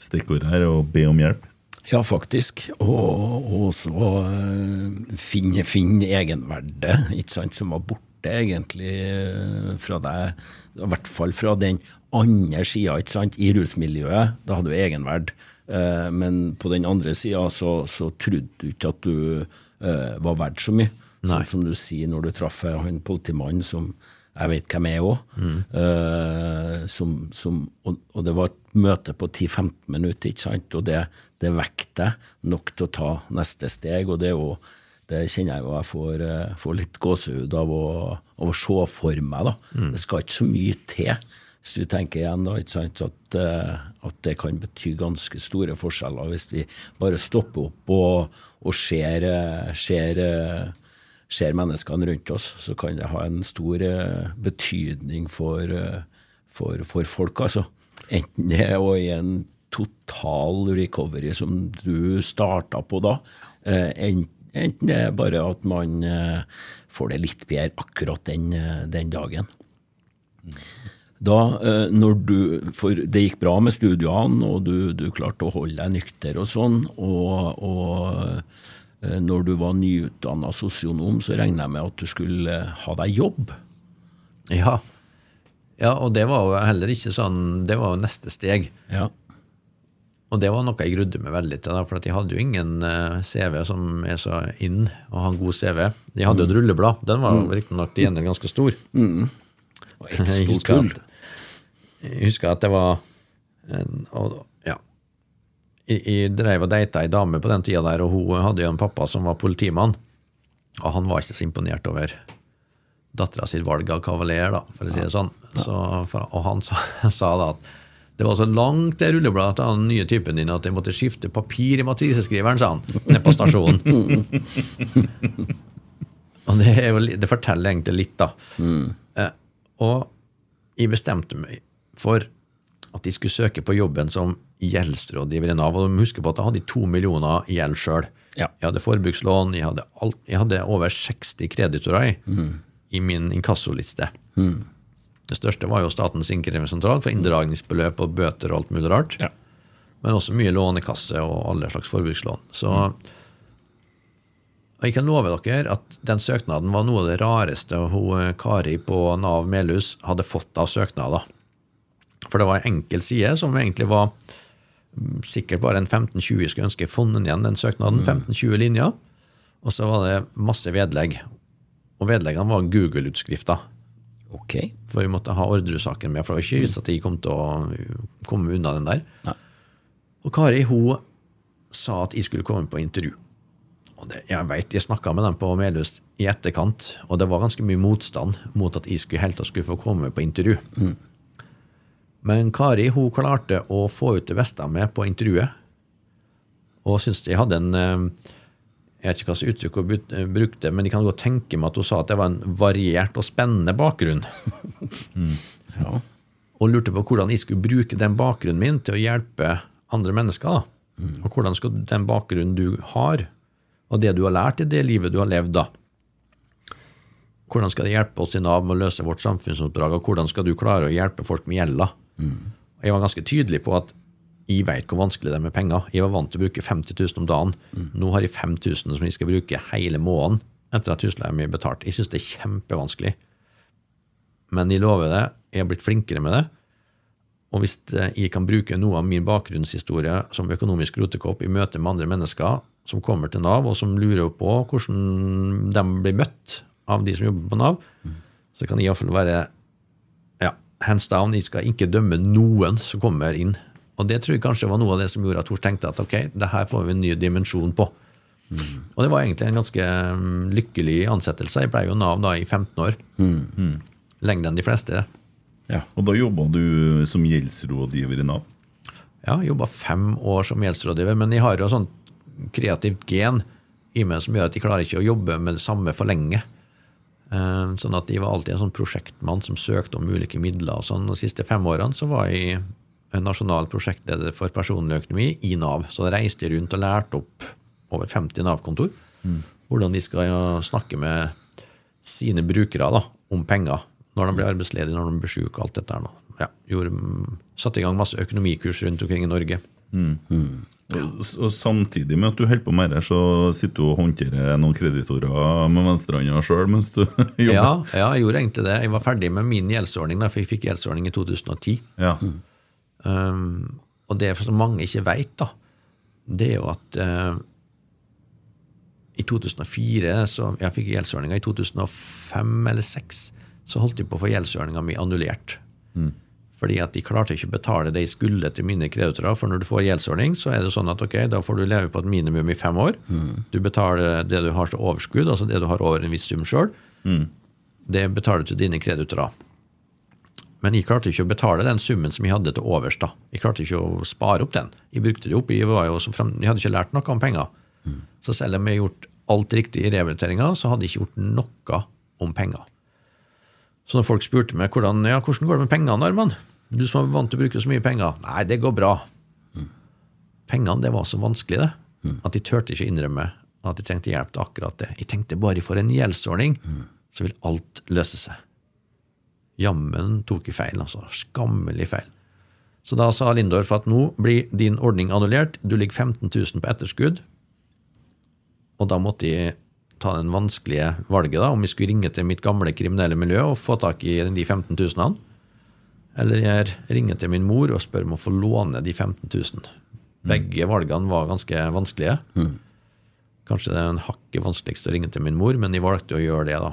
Stikkordet her er å be om hjelp. Ja, faktisk. Og og også eh, finne, finne egenverdet, ikke sant, som var borte egentlig eh, fra deg. I hvert fall fra den andre sida, ikke sant, i rusmiljøet. Da hadde du egenverd. Eh, Men på den andre sida så, så trodde du ikke at du eh, var verdt så mye. Sånn som du sier når du traff han politimannen som jeg vet hvem jeg er òg. som, som, og, og det var et møte på 10-15 minutter, ikke sant? og det, det vekket deg nok til å ta neste steg. og det er jo det kjenner jeg jo jeg får, eh, får litt gåsehud av å, av å se for meg. da. Det skal ikke så mye til. Hvis vi tenker igjen da, sant, at, eh, at det kan bety ganske store forskjeller hvis vi bare stopper opp og, og ser, eh, ser, ser menneskene rundt oss, så kan det ha en stor betydning for, for, for folk. altså. Enten det er i en total recovery som du starta på da, eh, en- enten det er bare at man eh, får det litt bedre akkurat den, eh, den dagen. Da, eh, når du, for det gikk bra med studiene, og du, du klarte å holde deg nykter og sånn, og, og når du var nyutdanna sosionom, så regna jeg med at du skulle ha deg jobb. Ja. ja, og det var jo heller ikke sånn Det var jo neste steg. Ja. Og det var noe jeg grudde meg veldig til, da, for at jeg hadde jo ingen eh, CV som er så inn å ha en god CV. Jeg hadde jo et rulleblad. Den var mm. riktignok til gjengjeld ganske stor. Og et stort hull. jeg husker at det var en, og, ja. Jeg, jeg drev og data ei dame på den tida der, og hun hadde jo en pappa som var politimann. Og han var ikke så imponert over dattera sitt valg av kavaler, da, for å si det sånn. Så, og han sa, sa da at det var så langt det rullebladet til den nye typen din at jeg måtte skifte papir i matriseskriveren, sa han, nede på stasjonen. og det, jo, det forteller egentlig litt, da. Eh, og jeg bestemte meg for at de skulle søke på jobben som gjeldsrådgiver i Nav. Og de husker huske på at jeg hadde to millioner i gjeld sjøl. Ja. Jeg hadde forbrukslån, jeg hadde, alt, jeg hadde over 60 kreditorer i, i min inkassoliste. Det største var jo Statens innkrevingssentral for inndragningsbeløp og bøter og alt mulig rart. Ja. Men også mye lånekasse og alle slags forbrukslån. Så og jeg kan love dere at den søknaden var noe av det rareste hun eh, Kari på Nav Melhus hadde fått av søknader. For det var en enkel side som egentlig var mm, sikkert bare en 15-20 jeg skulle ønske funnet igjen den søknaden. 15-20 linjer. Og så var det masse vedlegg. Og vedleggene var Google-utskrifter. Ok. For vi måtte ha Orderud-saken med, for det var ikke vits at de kom til å komme unna den der. Nei. Og Kari hun sa at jeg skulle komme på intervju. Og det, jeg vet, jeg snakka med dem på Melhus i etterkant, og det var ganske mye motstand mot at jeg skulle helt og skulle få komme på intervju. Men Kari hun klarte å få ut det beste av meg på intervjuet. Og syntes jeg hadde en eh, Jeg vet ikke hva slags uttrykk hun eh, brukte, men jeg kan godt tenke meg at hun sa at det var en variert og spennende bakgrunn. Ja. og lurte på hvordan jeg skulle bruke den bakgrunnen min til å hjelpe andre mennesker. Da. Og hvordan skal den bakgrunnen du har, og det du har lært i det livet du har levd, da Hvordan skal det hjelpe oss i Nav med å løse vårt samfunnsoppdrag, og hvordan skal du klare å hjelpe folk med gjelda? Mm. Jeg var ganske tydelig på at jeg vet hvor vanskelig det er med penger. Jeg var vant til å bruke 50 000 om dagen. Nå har jeg 5000 som jeg skal bruke hele måneden etter at husleia mi er betalt. Jeg syns det er kjempevanskelig. Men jeg lover det, jeg har blitt flinkere med det. Og hvis jeg kan bruke noe av min bakgrunnshistorie som økonomisk rotekopp i møte med andre mennesker som kommer til Nav, og som lurer på hvordan de blir møtt av de som jobber på Nav, så kan jeg iallfall være ja, hands down. Jeg skal ikke dømme noen som kommer inn. Og det tror jeg kanskje var noe av det som gjorde at Tors tenkte at ok, det her får vi en ny dimensjon på. Og det var egentlig en ganske mm, lykkelig ansettelse. Jeg ble jo Nav da i 15 år. Lenger enn de fleste. Ja. Og da jobba du som gjeldsrådgiver i Nav? Ja, jobba fem år som gjeldsrådgiver, men jeg har jo sånn kreativt gen. i meg som gjør at jeg klarer ikke å jobbe med det samme for lenge. Eh, sånn at jeg var alltid en sånn prosjektmann som søkte om ulike midler. og sånn. De siste fem årene så var jeg nasjonal prosjektleder for personlig økonomi i Nav. Så jeg reiste rundt og lærte opp over 50 Nav-kontor hvordan de skal snakke med sine brukere da, om penger når de blir arbeidsledige, når de blir syke og alt dette her nå. Ja, gjorde, satte i gang masse økonomikurs rundt omkring i Norge. Og, og samtidig med at du holder på med det, så sitter du og håndterer noen kreditorer med venstrehånda sjøl mens du jobber. Ja, ja, jeg gjorde egentlig det. Jeg var ferdig med min gjeldsordning, da, for jeg fikk gjeldsordning i 2010. Ja. Um, og det som mange ikke veit, da, det er jo at uh, i 2004 så Jeg fikk gjeldsordninga i 2005 eller 2006. Så holdt de på å få gjeldsordninga mi annullert. Fordi at de klarte ikke å betale det de skulle til mine kreditorer. For når du får gjeldsordning, så er det sånn at ok, da får du leve på et minimum i fem år. Du betaler det du har til overskudd, altså det du har over en viss sum sjøl. Det betaler du til dine kreditorer. Men jeg klarte ikke å betale den summen som jeg hadde til overs. da. Jeg klarte ikke å spare opp den. Jeg brukte det opp. Jeg, frem, jeg hadde ikke lært noe om penger. Så selv om jeg har gjort alt riktig i rehabiliteringa, så hadde jeg ikke gjort noe om penger. Så når folk spurte meg hvordan, ja, hvordan går det med pengene, Arman? Du som er vant til å bruke så mye penger. Nei, det går bra. Pengene, det var så vanskelig, det. At de turte ikke innrømme at de trengte hjelp til akkurat det. Jeg tenkte bare for en gjeldsordning, så vil alt løse seg. Jammen tok jeg feil, altså. Skammelig feil. Så da sa Lindorf at nå blir din ordning annullert. Du ligger 15 000 på etterskudd. Og da måtte jeg ta den vanskelige valget da, om jeg skulle ringe til mitt gamle kriminelle miljø og få tak i de 15 000. Eller jeg ringer til min mor og spør om å få låne de 15 000. Begge valgene var ganske vanskelige. Kanskje det er en hakket vanskeligst å ringe til min mor, men jeg valgte å gjøre det. da.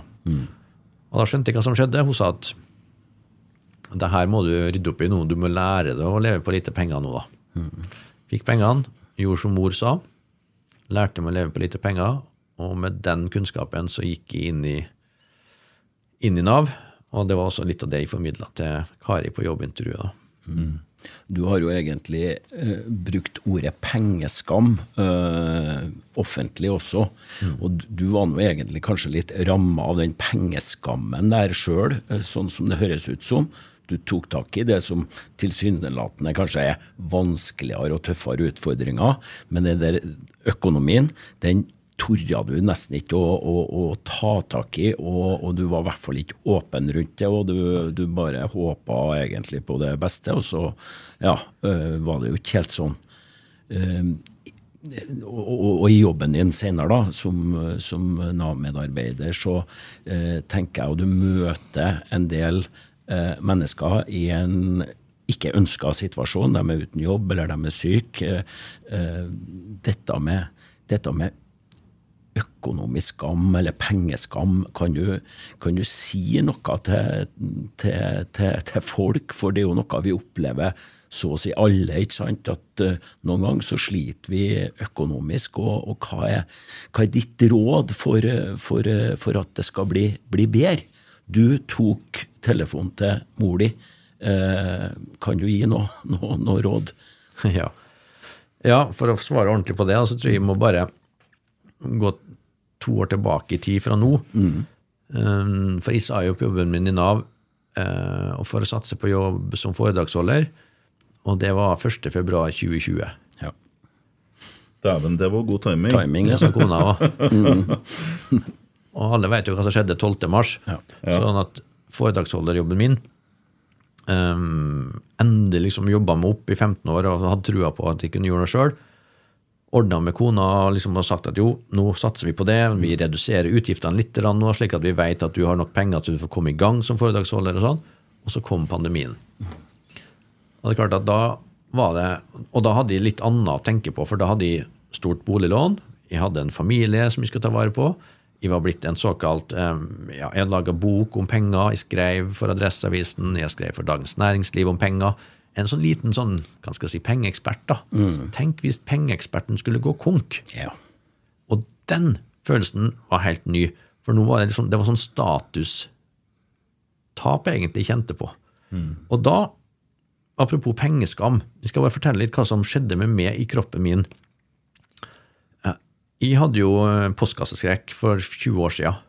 Og da skjønte jeg hva som skjedde. Hun sa at det her må du rydde opp i nå. Du må lære deg å leve på lite penger nå, da. Fikk pengene, gjorde som mor sa. Lærte meg å leve på lite penger. Og med den kunnskapen så gikk jeg inn i, inn i Nav. Og det var også litt av det jeg formidla til Kari på jobbintervjuet. Mm. Du har jo egentlig eh, brukt ordet pengeskam eh, offentlig også. Og du var nå egentlig kanskje litt ramma av den pengeskammen der sjøl, eh, sånn som det høres ut som. Du tok tak i det som tilsynelatende kanskje er vanskeligere og tøffere utfordringer, men den der økonomien, den torde du nesten ikke å, å, å ta tak i, og, og du var i hvert fall ikke åpen rundt det, og du, du bare håpa egentlig på det beste, og så ja, øh, var det jo ikke helt sånn. Um, og, og, og i jobben din senere, da, som, som Nav-medarbeider, så eh, tenker jeg at du møter en del mennesker i en ikke ønska situasjon. De er uten jobb, eller de er syke. Eh, eh, dette, med, dette med økonomisk skam eller pengeskam, kan du, kan du si noe til, til, til, til folk? For det er jo noe vi opplever så å si alle, ikke sant? At eh, noen ganger så sliter vi økonomisk. Og, og hva, er, hva er ditt råd for, eh, for, eh, for at det skal bli, bli bedre? Du tok telefonen til mor di. Eh, kan du gi noe, noe, noe råd? Ja. ja, for å svare ordentlig på det, så tror jeg vi må bare gå to år tilbake i tid fra nå. Um, for jeg sa jo på jobben min i Nav eh, og for å satse på jobb som foredragsholder, og det var 1. februar 2020. Ja. Dæven, det var god timing. Timing, Det ja. sa kona òg. Og alle vet jo hva som skjedde 12. mars. Ja. Sånn at foredragsholderjobben min um, Endelig liksom jobba meg opp i 15 år og hadde trua på at jeg kunne gjøre noe sjøl. Ordna med kona liksom, og sagt at jo, nå satser vi på det. Vi reduserer utgiftene litt nå, slik at vi vet at du har nok penger til du får komme i gang som foredragsholder. Og sånn. Og så kom pandemien. Og det er klart at da var det, og da hadde jeg litt annet å tenke på, for da hadde jeg stort boliglån. Jeg hadde en familie som jeg skulle ta vare på. Jeg var blitt en såkalt ja, Jeg laga bok om penger. Jeg skrev for Adresseavisen, jeg skrev for Dagens Næringsliv om penger. En sånn liten sånn, hva skal jeg si, pengeekspert. da. Tenk hvis pengeeksperten skulle gå konk. Ja. Og den følelsen var helt ny. For nå var det liksom, det var sånn statustap jeg egentlig kjente på. Og da, apropos pengeskam, jeg skal bare fortelle litt hva som skjedde med meg i kroppen min. Jeg hadde jo eh, postkasseskrekk for 20 år siden.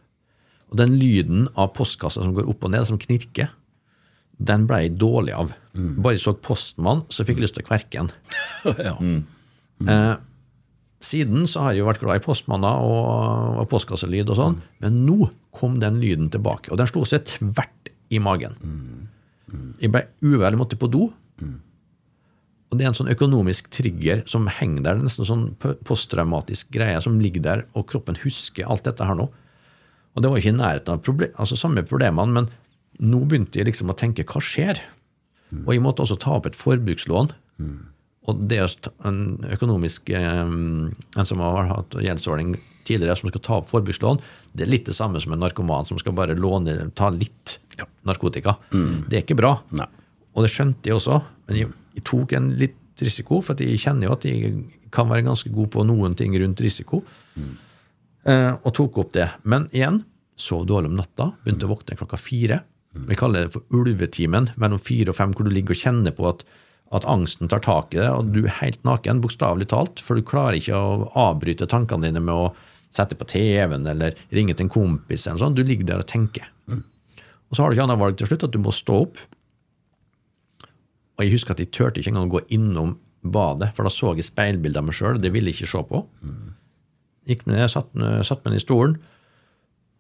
Og den lyden av postkassa som går opp og ned, som knirker, den ble jeg dårlig av. Bare jeg så postmann, så fikk jeg lyst til å kverke den. ja. Eh, siden så har jeg jo vært glad i postmanner og, og postkasselyd og sånn, men nå kom den lyden tilbake. Og den slo seg tvert i magen. Jeg ble uvel, måtte på do. Og det er en sånn økonomisk trigger som henger der. Er nesten sånn posttraumatisk greie som ligger der, og kroppen husker alt dette her nå. Og det var ikke i nærheten av problem, altså samme problemene, men nå begynte jeg liksom å tenke hva skjer? Og jeg måtte også ta opp et forbrukslån. Og det er en økonomisk eh, En som har hatt gjeldsordning tidligere, som skal ta opp forbrukslån, det er litt det samme som en narkoman som skal bare låne, ta litt narkotika. Det er ikke bra. Nei. Og det skjønte jeg også, men jeg, jeg tok en litt risiko, for jeg kjenner jo at jeg kan være ganske god på noen ting rundt risiko, mm. og tok opp det. Men igjen, sov dårlig om natta, begynte å våkne klokka fire. Vi kaller det for ulvetimen, mellom fire og fem, hvor du ligger og kjenner på at, at angsten tar tak i det, og du er helt naken, bokstavelig talt, for du klarer ikke å avbryte tankene dine med å sette på TV-en eller ringe til en kompis. eller sånn. Du ligger der og tenker. Og så har du ikke annet valg til slutt, at du må stå opp. Og jeg husker at jeg turte ikke engang å gå innom badet, for da så jeg speilbildet av meg sjøl. Det ville jeg ikke se på. Gikk ned, satt, satt meg ned i stolen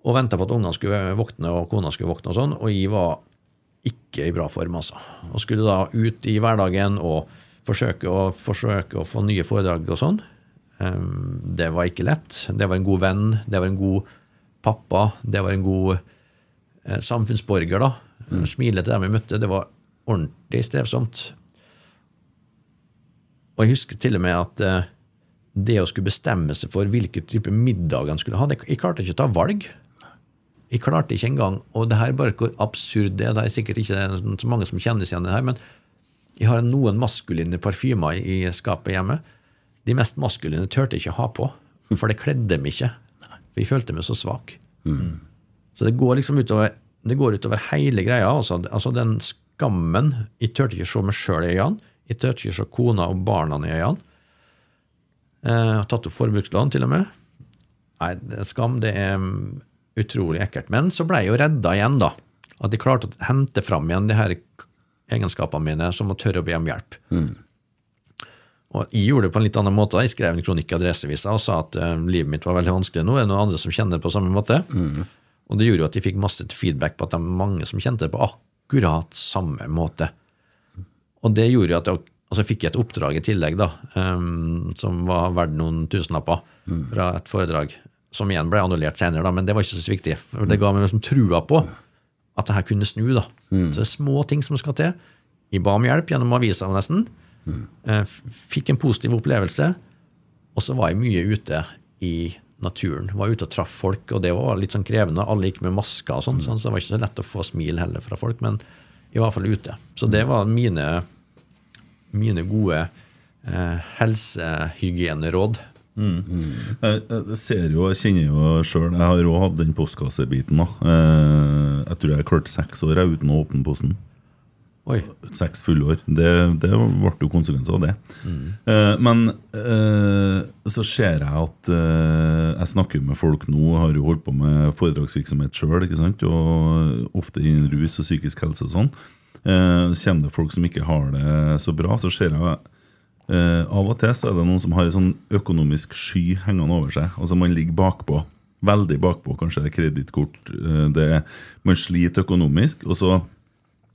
og venta på at ungene skulle våkne og kona skulle våkne, og sånn, og jeg var ikke i bra form, altså. Og skulle da ut i hverdagen og forsøke å, forsøke å få nye foredrag og sånn. Det var ikke lett. Det var en god venn, det var en god pappa, det var en god eh, samfunnsborger, da. Smilet til dem jeg møtte. Det var ordentlig strevsomt. Og jeg husker til og med at eh, det å skulle bestemme seg for hvilken type middag han skulle ha det, Jeg klarte ikke å ta valg. Jeg klarte ikke engang Og det her er bare hvor absurd det er. Det er sikkert ikke så mange som kjenner seg igjen i det her, men jeg har noen maskuline parfymer i skapet hjemme. De mest maskuline turte jeg ikke ha på, for det kledde dem ikke. For jeg følte meg så svak. Så det går liksom utover, det går utover hele greia. Altså, altså den skammen Jeg turte ikke se meg sjøl i øynene. Jeg turte ikke se kona og barna i øynene. Eh, tatt opp forbrukslån, til og med. Nei, det skam, det er mm, utrolig ekkelt. Men så ble jeg jo redda igjen, da. At jeg klarte å hente fram igjen de her egenskapene mine, som å tørre å be om hjelp. Og jeg gjorde det på en litt annen måte. Jeg skrev en kronikk i Adresseavisa og sa at eh, livet mitt var veldig vanskelig nå. Er det noen andre som kjenner det på samme måte? Og det gjorde jo at jeg fikk masse feedback på at det er mange som kjente det på akkurat samme måte. Og det gjorde jo at jeg, altså jeg fikk et oppdrag i tillegg, da, um, som var verdt noen tusenlapper fra et foredrag, som igjen ble annullert senere, da, men det var ikke så viktig. For det ga meg liksom trua på at det her kunne snu. da. Så det er små ting som skal til. Jeg ba om hjelp gjennom avisa nesten. Mm. Fikk en positiv opplevelse. Og så var jeg mye ute i naturen. Var ute og traff folk, og det var litt sånn krevende. Alle gikk med masker og sånn, sånn, så det var ikke så lett å få smil heller fra folk, men i hvert fall ute. Så det var mine, mine gode eh, helsehygieneråd. Jeg, jeg ser jo, jeg kjenner jo sjøl Jeg har jo hatt den postkassebiten. da Eh, Jeg tror jeg klarte seks år uten å åpne posten. Oi. Seks fulle år. Det, det ble jo konsekvenser av det. Eh, men eh, så ser jeg at eh, Jeg snakker jo med folk nå, har jo holdt på med foredragsvirksomhet sjøl, og ofte innen rus og psykisk helse og sånn. Eh, kommer det folk som ikke har det så bra. Så ser jeg Eh, av og til så er det noen som har en sånn økonomisk sky hengende over seg. Altså Man ligger bakpå. Veldig bakpå. Kanskje det er kredittkort. eh, Man sliter økonomisk. Og så,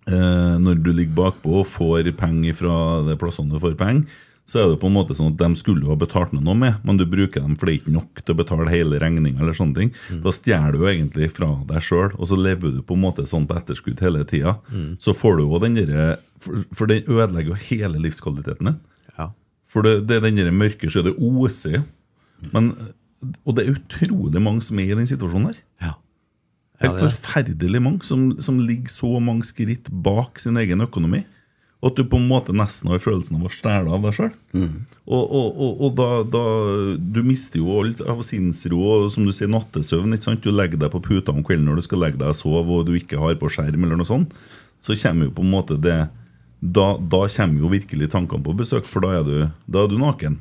når du ligger bakpå og får penger fra de plassene du får penger, så er det på en måte sånn at de skulle jo ha betalt noe med, men du bruker dem for det er ikke nok til å betale hele regninga. eller sånne ting. Da stjeler du jo egentlig fra deg sjøl, og så lever du på en måte sånn på etterskudd hele tida. Så får du jo den derre for, for det ødelegger jo hele livskvaliteten din. Ja. For det, det er den derre mørke sjøen. det oser. Men, og det er utrolig mange som er i den situasjonen her. Helt er forferdelig mange som, som ligger så mange skritt bak sin egen økonomi. Og at du på en måte nesten har følelsen av å stjele av deg sjøl. Og, og, og, og da, da Du mister jo alt av sinnsro og som du sier, nattesøvn. ikke sant? Du legger deg på puta om kvelden når du skal legge deg og sove, og du ikke har på skjerm, eller noe sånt. Så kommer jo på en måte det Da, da kommer jo virkelig tankene på besøk, for da er du, da er du naken.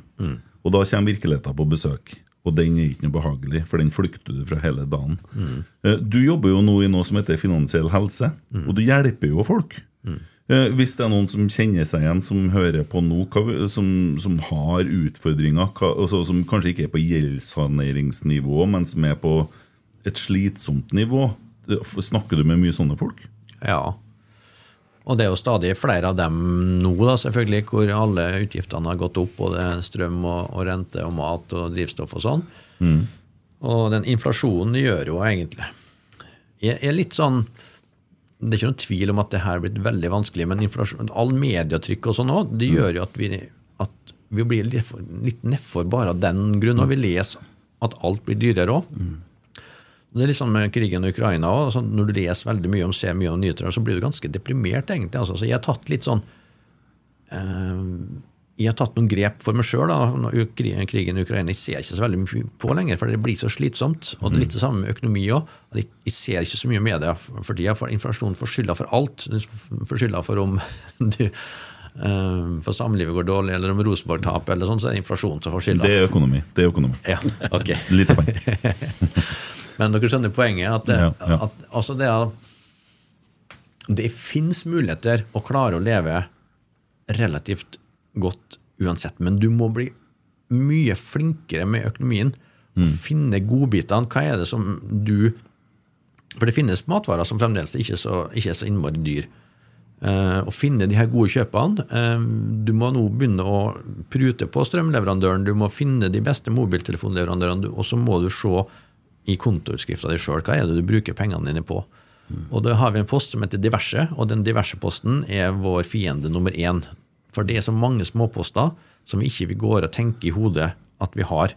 Og da kommer virkeligheten på besøk. Og den er ikke noe behagelig, for den flykter du fra hele dagen. Mm. Du jobber jo nå i noe som heter finansiell helse, og du hjelper jo folk. Mm. Hvis det er noen som kjenner seg igjen, som hører på nå, som, som har utfordringer, altså, som kanskje ikke er på gjeldssaneringsnivå, men som er på et slitsomt nivå, eh, snakker du med mye sånne folk? Ja. Og det er jo stadig flere av dem nå, da, selvfølgelig, hvor alle utgiftene har gått opp, både strøm og, og rente og mat og drivstoff og sånn. Og den inflasjonen gjør jo egentlig Jeg er litt sånn Det er ikke noen tvil om at det her er blitt veldig vanskelig, men inflasjon, all medietrykk og sånn òg, det gjør jo at vi, at vi blir litt, litt nedfor bare av den grunn, og vi leser at alt blir dyrere òg. Det er litt sånn med krigen i Ukraina også, altså Når du leser veldig mye om ser mye om nyheter, så blir du ganske deprimert, egentlig. Altså, så jeg har tatt litt sånn eh, Jeg har tatt noen grep for meg sjøl. Krigen i Ukraina jeg ser ikke så veldig mye på lenger, for det blir så slitsomt. Og det er litt det samme med økonomi òg. Jeg ser ikke så mye media for tida, for inflasjonen får skylda for alt. Får skylda for om du eh, for samlivet går dårlig, eller om Rosenborg taper, eller sånn, så er det inflasjonen som får skylda. Det er økonomi. Det er økonomi. Ja, ok. Lite poeng. Men dere skjønner poenget? At det, Ja. At, altså det, det fins muligheter å klare å leve relativt godt uansett, men du må bli mye flinkere med økonomien. Og finne godbitene. Hva er det som du For det finnes matvarer som fremdeles ikke er så, ikke er så innmari dyr. Eh, å finne de her gode kjøpene. Eh, du må nå begynne å prute på strømleverandøren, du må finne de beste mobiltelefonleverandørene, og så må du se i kontoutskrifta di sjøl hva er det du bruker pengene dine på. Og da har vi en post som heter diverse, og den diverse-posten er vår fiende nummer én. For det er så mange småposter som vi ikke vil går og tenker i hodet at vi har.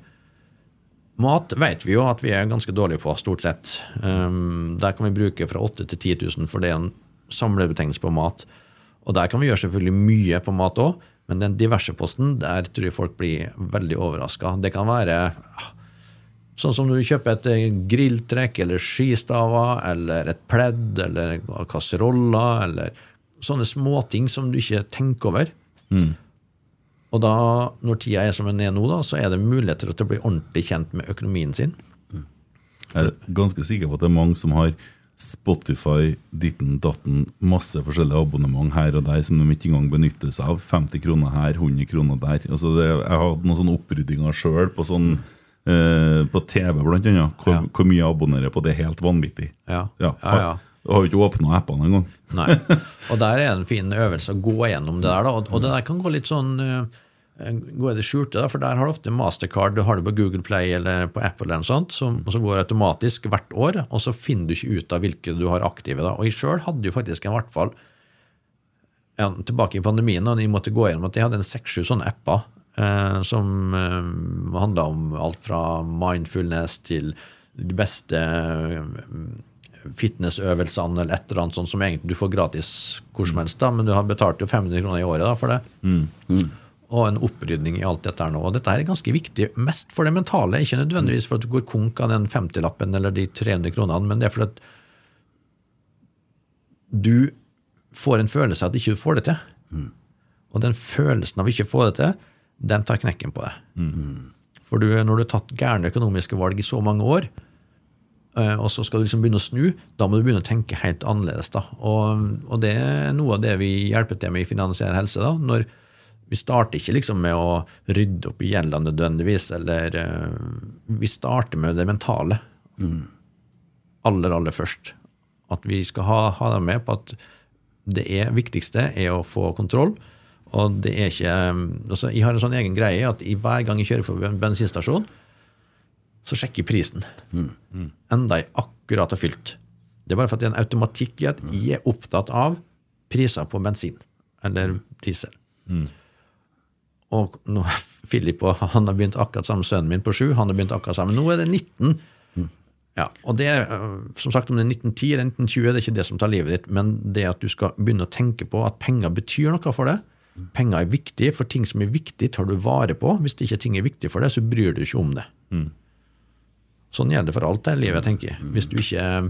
Mat vet vi jo at vi er ganske dårlige på, stort sett. Um, der kan vi bruke fra 8 til 10 000, for det er en samlebetegnelse på mat. Og der kan vi gjøre selvfølgelig mye på mat òg, men den diverse-posten, der tror jeg folk blir veldig overraska. Det kan være ah, sånn som når du kjøper et eh, grilltrekk eller skistaver eller et pledd eller kasseroller eller sånne småting som du ikke tenker over. Og da, når tida er som den er nå, da, så er det muligheter til å bli ordentlig kjent med økonomien sin. Jeg er ganske sikker på at det er mange som har Spotify, ditten datten, masse forskjellige abonnement her og der som de ikke engang benytter seg av. 50 kroner her, 100 kroner der. Altså det, jeg har hatt noen sånne oppryddinger sjøl på sånn eh, på TV, blant annet. Hvor, Ja. hvor mye jeg abonnerer på. Det er helt vanvittig. Ja, Ja, ja, ja. Jeg har jo ikke åpna appene engang. Nei. Og der er en fin øvelse å gå gjennom det der. Da. Og, og det der kan gå litt sånn eh, gå i det skjulte, da, for der har du ofte Mastercard, du har det på Google Play eller på Apple, eller noe sånt, som, som går automatisk hvert år, og så finner du ikke ut av hvilke du har aktive. da. Og jeg sjøl hadde jo faktisk en hvert fall ja, tilbake i pandemien, da jeg måtte gå gjennom at jeg hadde en seks-sju sånne apper som eh, handla om alt fra mindfulness til de beste eh, fitnessøvelsene eller et eller annet sånt som egentlig du får gratis hvor som helst, da, men du har betalt jo 500 kroner i året da, for det. Og en opprydning i alt dette her nå. Og dette her er ganske viktig, mest for det mentale. Ikke nødvendigvis for at du går konk av den 50-lappen eller de 300 kronene, men det er fordi at du får en følelse av at ikke du får det til. Og den følelsen av ikke å få det til, den tar knekken på deg. For du, når du har tatt gærne økonomiske valg i så mange år, eh, og så skal du liksom begynne å snu, da må du begynne å tenke helt annerledes. da. Og, og det er noe av det vi hjelper til med i Finansiell helse. da, når vi starter ikke liksom med å rydde opp i gjelda nødvendigvis, eller eh, vi starter med det mentale. Aller, aller først. At vi skal ha, ha dem med på at det er viktigste er å få kontroll. Og det er ikke altså Jeg har en sånn egen greie at i hver gang jeg kjører for en bensinstasjon, så sjekker jeg prisen. Enda jeg akkurat har fylt. Det er bare for at det er en automatikk i at jeg er opptatt av priser på bensin eller diesel. Og nå, Philip og han har begynt akkurat sammen, sønnen min på sju, han har begynt akkurat sammen. Nå er det 19. Ja, og det er, øh, som sagt, Om det er 1910 eller 1920, det er ikke det som tar livet ditt, men det at du skal begynne å tenke på at penger betyr noe for deg. Penger er viktig, for ting som er viktig, tar du vare på. Hvis ikke ting er viktig for deg, så bryr du ikke om det. Sånn gjelder det for alt det livet, tenker jeg. Hvis du ikke øh,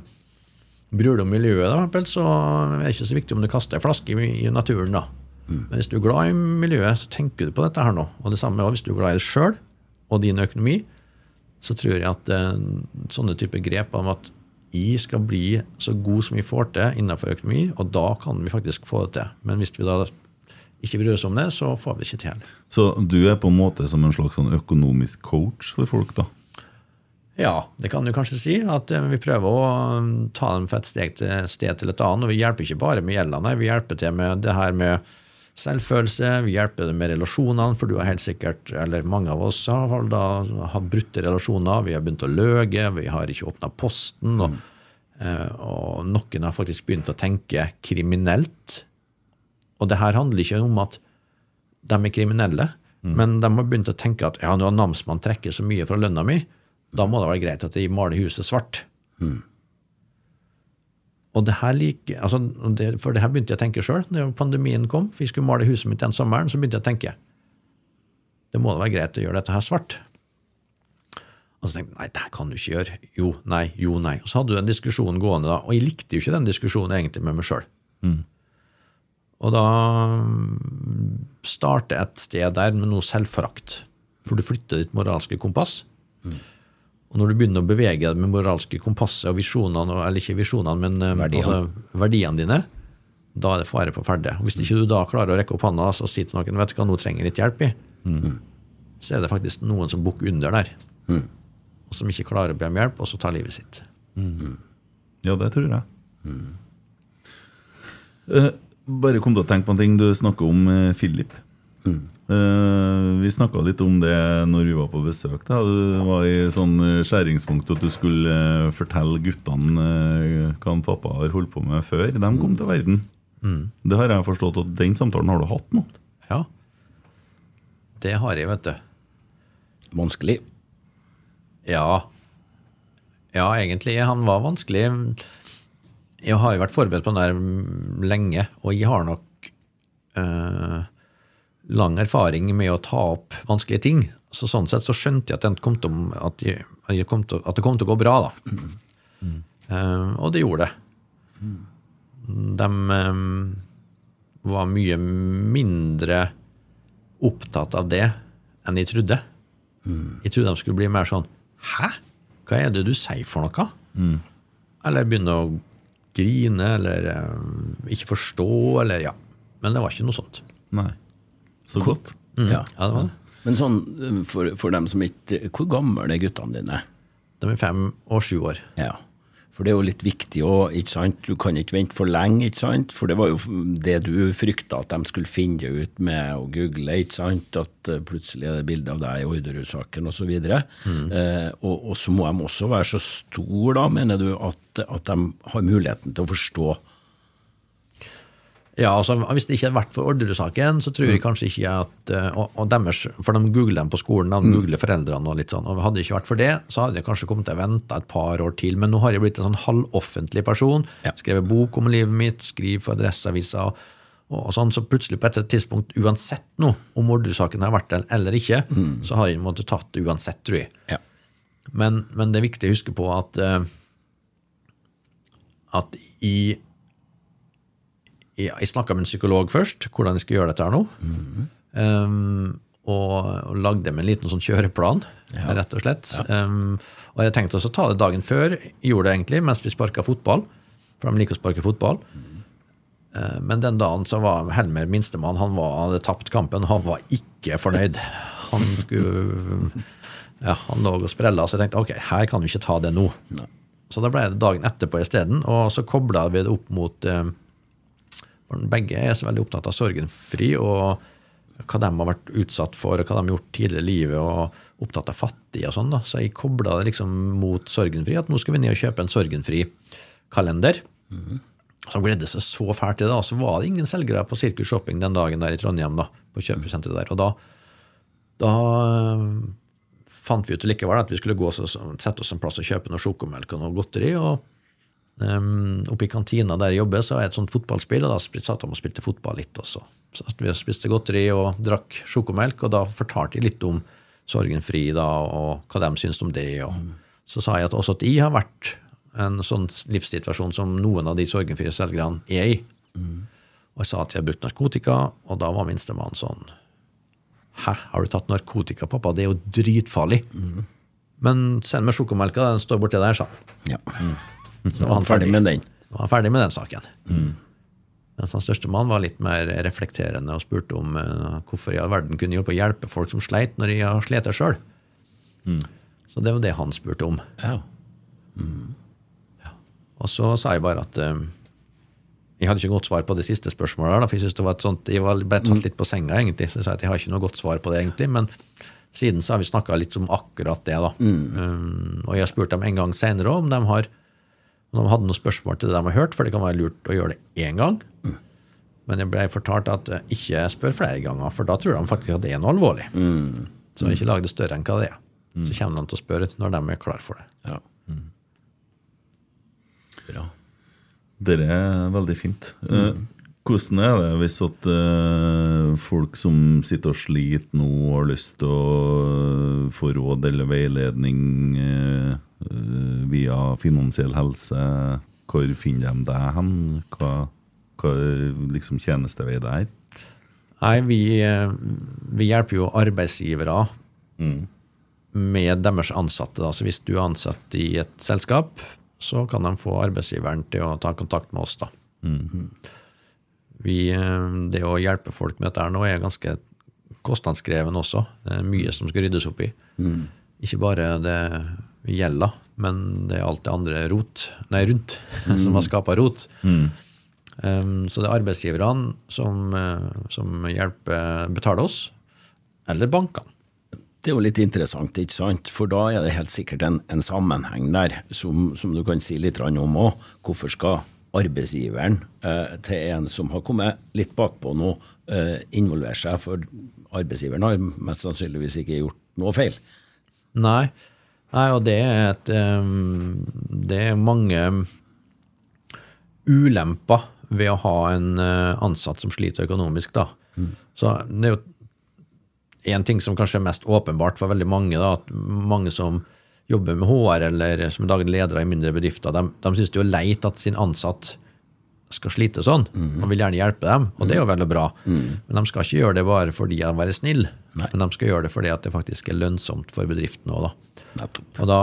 bryr deg om miljøet, da, så er det ikke så viktig om du kaster en flaske i, naturen. da. Men hvis du er glad i miljøet, så tenker du på dette her nå. Og det samme også hvis du er glad i deg sjøl og din økonomi, så tror jeg at eh, sånne type grep om at jeg skal bli så god som vi får til innenfor økonomi, og da kan vi faktisk få det til. Men hvis vi da ikke bryr oss om det, så får vi det ikke til. Så du er på en måte som en slags sånn økonomisk coach for folk, da? Ja, det kan du kanskje si. At eh, vi prøver å um, ta dem fra et steg til, sted til et annet. Og vi hjelper ikke bare med gjelda, nei. Vi hjelper til med det her med selvfølelse, vi hjelper med relasjonene, for du har helt sikkert, eller mange av oss har da hatt brutte relasjoner, vi har begynt å løge, vi har ikke åpna posten, og, eh, og noen har faktisk begynt å tenke kriminelt. Og det her handler ikke om at de er kriminelle, men de har begynt å tenke at ja, når namsmannen trekker så mye fra lønna mi, da må det være greit at de maler huset svart. Og det her like, altså, det, For det her begynte jeg å tenke sjøl. Da pandemien kom, for jeg skulle male huset mitt den sommeren, så begynte jeg å tenke det må da være greit å gjøre dette her svart. Og så tenkte jeg nei, det kan du ikke gjøre. Jo, nei, jo, nei. Og så hadde du den diskusjonen gående da, og jeg likte jo ikke den diskusjonen egentlig med meg sjøl. Og da starter et sted der med noe selvforakt. For du flytter ditt moralske kompass. Og når du begynner å bevege deg med moralske kompasset og visjonene, eller ikke visjonene, men eh, Verdiene. altså, verdiene dine, da er det fare på ferde. Og Hvis ikke du da klarer å rekke opp hånda og si til noen vet du hva, nå trenger litt hjelp i, så er det faktisk noen som bukker under der. Og som ikke klarer å be om hjelp, og så tar livet sitt. Ja, det tror jeg. Eh, bare kom til å tenke på en ting. Du snakker om eh, Philip. Uh, vi snakka litt om det når vi var på besøk. Da. Du var i sånn eh, skjæringspunkt at du skulle uh, fortelle guttene uh, hva en pappa har holdt på med før de kom til verden. Det har jeg forstått at den samtalen har du hatt nå. Ja. Det har jeg, vet du. Vanskelig. Ja. Ja, egentlig. Han var vanskelig. Jeg har jo vært forberedt på den der lenge, og jeg har nok eh, lang erfaring med å ta opp vanskelige ting. Så sånn sett så skjønte jeg at, kom til, at, jeg, at, jeg kom til, at det kom til å gå bra, da. Eh, og det gjorde det. De eh, var mye mindre opptatt av det enn jeg trodde. Jeg trodde de skulle bli mer sånn Hæ? Hva er det du sier for noe? Eller begynne å grine, eller eh, ikke forstå, eller ja. Men det var ikke noe sånt. Nei. Så godt. Ja. Ja, det var det. Men sånn, eh, for, for dem som ikke Hvor gamle er guttene dine? De er fem og sju år. Ja. For det er jo litt viktig òg, ikke sant. Du kan ikke vente for lenge, ikke sant. For det var jo det du frykta at de skulle finne ut med å google, ikke sant. At eh, plutselig er det bilde av deg i Orderud-saken osv. Mm. Eh, og, og så må de også være så store, da, mener du, at, at de har muligheten til å forstå. Ja, altså Hvis det ikke hadde vært for Orderud-saken, så tror jeg kanskje ikke at eh, og, og deres, For de googler dem på skolen, de googler foreldrene og litt sånn. og Hadde det ikke vært for det, så hadde jeg kanskje kommet til å vente et par år til. Men nå har jeg blitt en sånn halvoffentlig person. Ja. Skrevet bok om livet mitt, skriver for Adresseavisa. Og, og sånn, så plutselig på et tidspunkt, uansett noe, om Orderud-saken har vært der eller ikke, så har jeg måttet tatt det uansett, tror jeg. Ja. Men, men det er viktig å huske på at eh, at i jeg, snakka med en psykolog først, hvordan jeg skulle gjøre dette her nå. um, og, og lagde meg en liten sånn kjøreplan, rett og slett. Um, og jeg tenkte også å ta det dagen før. Gjorde det egentlig mens vi sparka fotball, for de liker å sparke fotball. Eh, men den dagen så var Helmer minstemann, han var, hadde tapt kampen. Han var ikke fornøyd. Han skulle ja, han lå og sprella, så jeg tenkte ok, her kan vi ikke ta det nå. Så da ble det dagen etterpå isteden, og så kobla vi det opp mot eh, Begge er så veldig opptatt av sorgenfri og hva de har vært utsatt for, og hva de har gjort tidligere i livet, og opptatt av fattige og sånn. da. Så jeg kobla det liksom mot sorgenfri, at nå skal vi ned og kjøpe en sorgenfri kalender. Så han gledde seg så fælt til det. Og så var det ingen selgere på Sirkus Shopping den dagen der i Trondheim, da, på kjøpesenteret der. Og da, da øh, fant vi ut likevel at vi skulle gå og sette oss en plass og kjøpe noe sjokomelk og noe godteri. og Um, oppe i kantina der jeg jobber, så er jeg et sånt fotballspill, og da satt de og spilte fotball litt også. Så vi spiste godteri og drakk sjokomelk, og da fortalte jeg litt om Sorgenfri da, og hva de syntes om det. Og så sa jeg at også at jeg har vært en sånn livssituasjon som noen av de sorgenfrie selgerne er i. Og jeg sa at jeg har brukt narkotika, og da var minstemann sånn Hæ, har du tatt narkotika, pappa? Det er jo dritfarlig. Men send meg sjokomelka, den står borti der, sa han. Ja. Så var han Ferdig med den. Var han ferdig med den saken. Mens han største mann var litt mer reflekterende og spurte om uh, hvorfor i all verden kunne hjelpe å hjelpe folk som sleit, når de har slitt sjøl. Så det var det han spurte om. Ja. Og så sa jeg bare at uh, jeg hadde ikke godt svar på det siste spørsmålet. Da, for Jeg synes det var et sånt, jeg var bare tatt litt på senga, egentlig. Så jeg sa at jeg har ikke noe godt svar på det, egentlig. Men siden så har vi snakka litt om akkurat det. da. Um, og jeg har spurt dem en gang seinere om de har om de hadde noen spørsmål til det de har hørt, for det kan være lurt å gjøre det én gang. Men jeg ble fortalt at eh, ikke spør flere ganger, for da tror de faktisk at det er noe alvorlig. Så ikke lag det større enn hva det er. Så kommer de til å spørre når de er klar for det. ja. Bra. Det er veldig fint. Eh, Hvordan er det hvis at eh, folk som sitter og sliter nå, har lyst til å få råd eller veiledning via finansiell helse? Hvor finner de deg hen? Hva, hva liksom tjenestevei det er? Nei, vi, eh, vi hjelper jo arbeidsgivere med deres ansatte. Da. Så hvis du er ansatt i et selskap, så kan de få arbeidsgiveren til å ta kontakt med oss. da. Vi, eh, det å hjelpe folk med dette nå er ganske kostnadskrevende også. Det er mye som skal ryddes opp i. Ikke bare det gjelda, men det er alt det andre rot, nei, rundt som har skapa rot. Um, så det er arbeidsgiverne som, eh, som hjelper, betaler oss, eller bankene. Det er jo litt interessant, ikke sant? For da er det helt sikkert en, en sammenheng der som, som du kan si litt om òg. Hvorfor skal arbeidsgiveren eh, til en som har kommet litt bakpå nå, eh, involvere seg? For arbeidsgiveren har mest sannsynligvis ikke gjort noe feil. Nei, Nei og det er, et, det er mange ulemper ved å ha en uh, ansatt som sliter økonomisk. Da. Så det er jo en ting som kanskje er mest åpenbart for veldig mange, da, at mange som jobber med HR eller som er daglig ledere i mindre bedrifter, de, de syns det er leit at sin ansatt skal slite sånn, og vil gjerne hjelpe dem, og det er jo veldig bra. Men de skal ikke gjøre det bare fordi de er snill, Nei. men de skal gjøre det fordi at det faktisk er lønnsomt for bedriften òg, da. Og da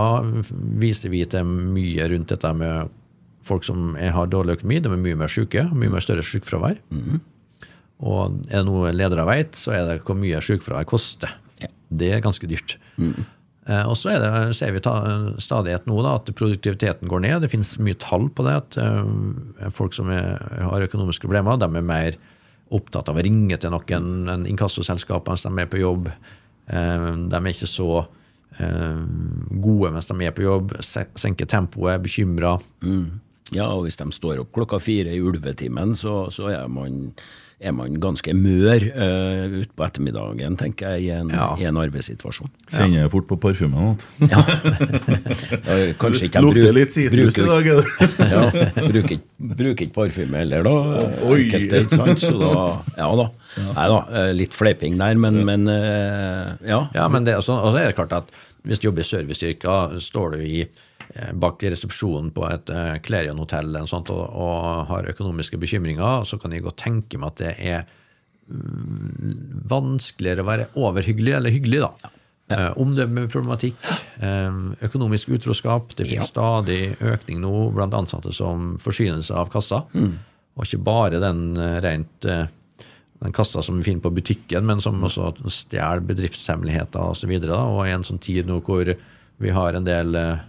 viser vi til mye rundt dette med folk som har dårlig økonomi, de er mye mer syke, mye mer større sykefravær. Og er det noe ledere vet, så er det hvor mye sykefravær koster. Ja. Det er ganske dyrt. Eh, og så det, ser vi ta, stadighet nå da, at produktiviteten går ned. Det finnes mye tall på det. at eh, Folk som er, har økonomiske problemer, de er mer opptatt av å ringe til noen enn inkassoselskap mens de er på jobb. Eh, de er ikke så eh, gode mens de er på jobb. Senker tempoet, bekymra. Mm. Ja, og hvis de står opp klokka fire i ulvetimen, så, så er, man, er man ganske mør uh, utpå ettermiddagen, tenker jeg, i en, Ja. i en arbeidssituasjon. Kjenner jeg fort på parfymen. igjen. Ja. Kanskje ikke de Lukter litt sitrus i dag. er det? Ja, bruker ikke- bruker ikke parfyme heller, da. Oi. Enkelte, ikke sant? Så da, ja da. Nei da, eh, litt fleiping der, men, men uh, ja. Ja, men det, er sånn- og det er klart at hvis du jobber i serviceyrker, står du i, eh, bak resepsjonen på et eh, Clarion hotell eller noe sånt, og, og har økonomiske bekymringer, så kan jeg godt tenke meg at det er mm, vanskeligere å være overhyggelig eller hyggelig, da. Ja. Omdømmeproblematikk, eh, økonomisk utroskap. Det finnes stadig økning nå blant ansatte som forsyner seg av kassa. Og ikke bare den eh, rent eh, den kassa som vi finner på butikken, men som også stjeler bedriftshemmeligheter osv. Og, så videre, og i en sånn tid nå hvor vi har en del eh,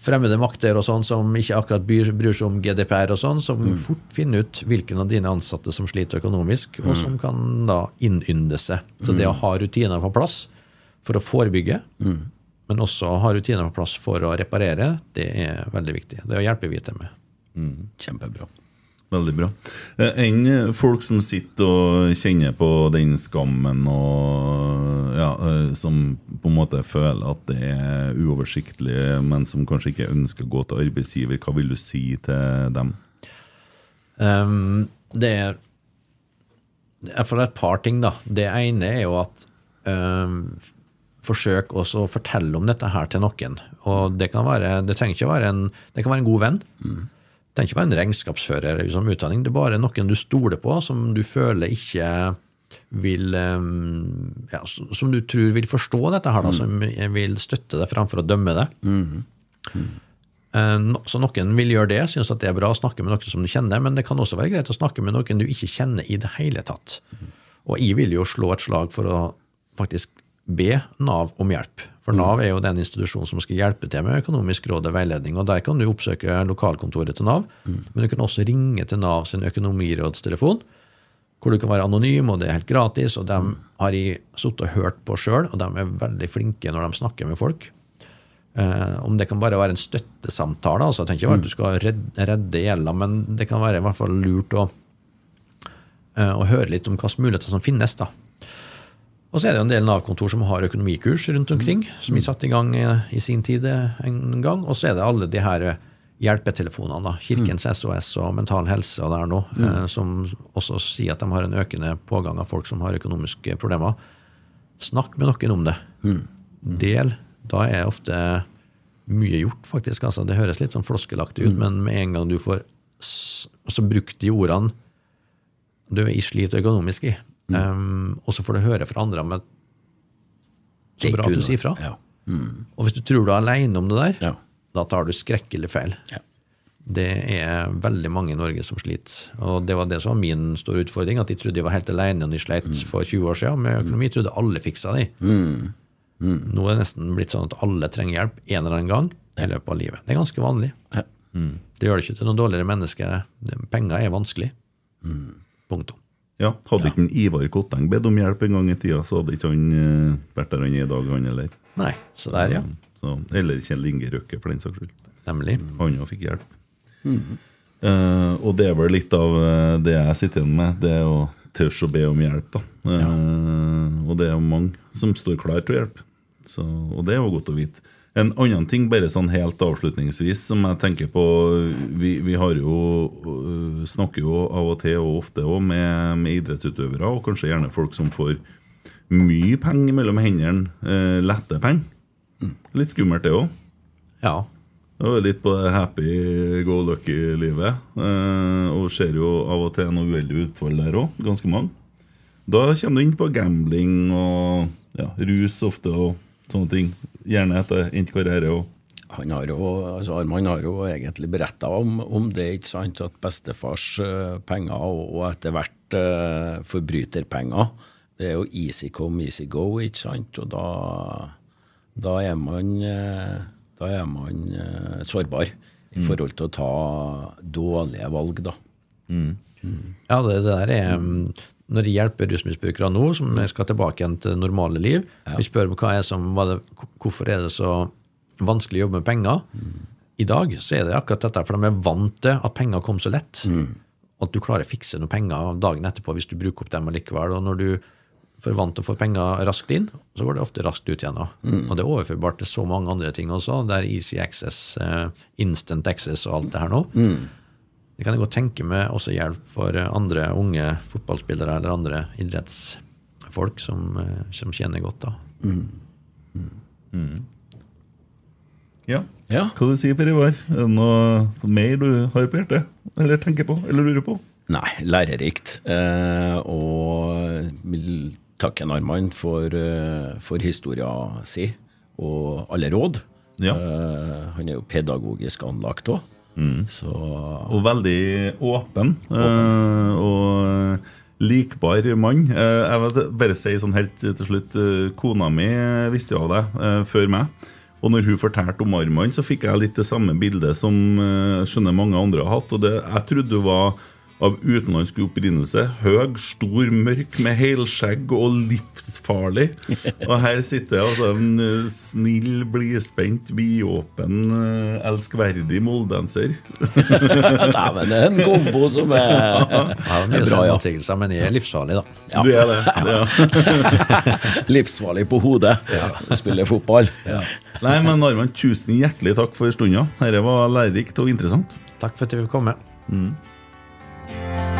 fremmede makter og sånn som ikke akkurat bryr, bryr seg om GDPR og sånn, som fort finner ut hvilken av dine ansatte som sliter økonomisk, og som kan da innynde seg. Så det å ha rutiner på plass for å forebygge, men også ha rutiner på plass for å reparere, det er veldig viktig. Det hjelper vi til med. Kjempebra. Veldig bra. Eh, Enn eh, folk som sitter og kjenner på den skammen og ja, eh, som på en måte føler at det er uoversiktlig, men som kanskje ikke ønsker å gå til arbeidsgiver, hva vil du si til dem? Um, det er Iallfall et par ting, da. Det ene er jo at um, Forsøk også å fortelle om dette her til noen. Og det kan være, det trenger ikke være en, det kan være en god venn. Det trenger ikke være en regnskapsfører som utdanning. Det er bare noen du stoler på, som du føler ikke vil ja, Som du tror vil forstå dette, her da, som vil støtte deg framfor å dømme det. Mm. Mm. Så noen vil gjøre det, synes at det er bra å snakke med noen som du kjenner, men det kan også være greit å snakke med noen du ikke kjenner i det hele tatt. Og jeg vil jo slå et slag for å faktisk be Nav om hjelp. For Nav er jo den institusjonen som skal hjelpe til med økonomisk råd og veiledning. og Der kan du oppsøke lokalkontoret til Nav, men du kan også ringe til Nav sin økonomirådstelefon, hvor du kan være anonym, og det er helt gratis. og De har jeg sittet og hørt på sjøl, og de er veldig flinke når de snakker med folk. Eh, om det kan bare være en støttesamtale. altså Jeg tenker ikke at du skal redde, redde gjelda, men det kan være i hvert fall lurt å, eh, å høre litt om hvilke muligheter som finnes. da. Og så er det jo en del Nav-kontor som har økonomikurs rundt omkring, som vi satte i gang eh, i sin tid eh, en gang. Og så er det alle de her eh, hjelpetelefonene, da. Kirkens SOS og Mental Helse og det er noe, eh, som også sier at de har en økende pågang av folk som har økonomiske problemer. Snakk med noen om det. Del. Da er ofte mye gjort, faktisk. Altså, det høres litt sånn floskelaktig ut, men med en gang du får altså, brukt de ordene du er i slit økonomisk i, um, og så får du høre fra andre om så bra at du sier fra. Ja. Og hvis du tror du er aleine om det der, Ja. da tar du skrekkelig feil. Ja. Det er veldig mange i Norge som sliter. Og det var det som var min store utfordring, at de trodde de var helt alene når de sleit Mm. for 20 år siden. Med økonomi trodde alle fiksa det. Mm. Nå er det nesten blitt sånn at alle trenger hjelp en eller annen gang i løpet av livet. Det er ganske vanlig. Ja. Det gjør det ikke til noe dårligere menneske. Penger er vanskelig. Punktum. Ja, Hadde ikke en Ivar Kotteng bedt om hjelp en gang i tida, så hadde ikke han eh, vært der han er i dag, han heller. Nei, så der, ja. Så, eller Kjell Inge Røkke, for den saks skyld. Nemlig. Han òg fikk hjelp. Eh, og det er vel litt av eh, det jeg sitter igjen med, det å tørre å be om hjelp. da. Eh, Og det er mange som står klar til å hjelpe. Så, og det er jo godt å vite. En annen ting, bare sånn helt avslutningsvis, som jeg tenker på Vi, vi har jo øh, snakker jo av og til og ofte også med, med idrettsutøvere, og kanskje gjerne folk som får mye penger mellom hendene. eh, lette penger. Litt skummelt, det òg. Ja. Og litt på det happy go lucky-livet. Eh, og ser jo av og til noe uheldig utfall der òg. Ganske mange. Da kommer du inn på gambling og ja, rus ofte og sånne ting. Gjerne etter endt karriere òg. Han har jo, altså Arman har jo egentlig beretta om, om det, ikke sant, at bestefars eh, penger og, og etter hvert uh, forbryterpenger. Det er jo easy come, easy go, ikke sant, og da, da er man, eh, da er man eh, sårbar i forhold til å ta dårlige valg, da. Ja, det, det der er um, Når jeg hjelper rusmisbrukere nå, som skal tilbake igjen til normale liv, vi spør hva er som, hva det, hvorfor er det så vanskelig å jobbe med penger. I dag så er det akkurat dette, for de er vant til at penger kom så lett. At du klarer å fikse noen penger dagen etterpå hvis du bruker opp dem allikevel. Og når du er vant til å få penger raskt inn, så går det ofte raskt ut igjen. Mm. Og det er overførbart til så mange andre ting også. Det er easy access, eh, instant access og alt det her nå. Det kan jeg godt tenke meg også hjelp for andre unge fotballspillere eller andre idrettsfolk som, eh, som tjener godt. da. Ja. Ja. Hva du sier Per Ivar? Er det noe mer du har på hjertet? Eller tenker på? Eller lurer på? Nei, lærerikt. Eh, og vil takke en Arman for, eh, for historia si og alle råd. Ja. Eh, han er jo pedagogisk anlagt òg. Så Og veldig åpen. eh, og likbar mann. Eh, jeg vil bare si sånn helt til slutt eh, Kona mi visste jo av det før meg. Og når hun fortalte om armene, så fikk jeg litt det samme bildet som skjønner mange andre har hatt. Og det jeg trodde hun var av utenlandsk opprinnelse. Høg, stor, mørk, med helskjegg og livsfarlig. Og her sitter altså en eh, snill, blidspent, vidåpen, eh, elskverdig moldenser. Dæven, det er en kombo som er, ja, er mye bra, ja. selvmotsigelse, men jeg er livsfarlig, da. Ja. Du er det. Ja. Livsfarlig på hodet. Spiller fotball. Nei, men Arman, tusen hjertelig takk for stunda. Dette var lærerikt og interessant. Takk for at du ville komme. Bye.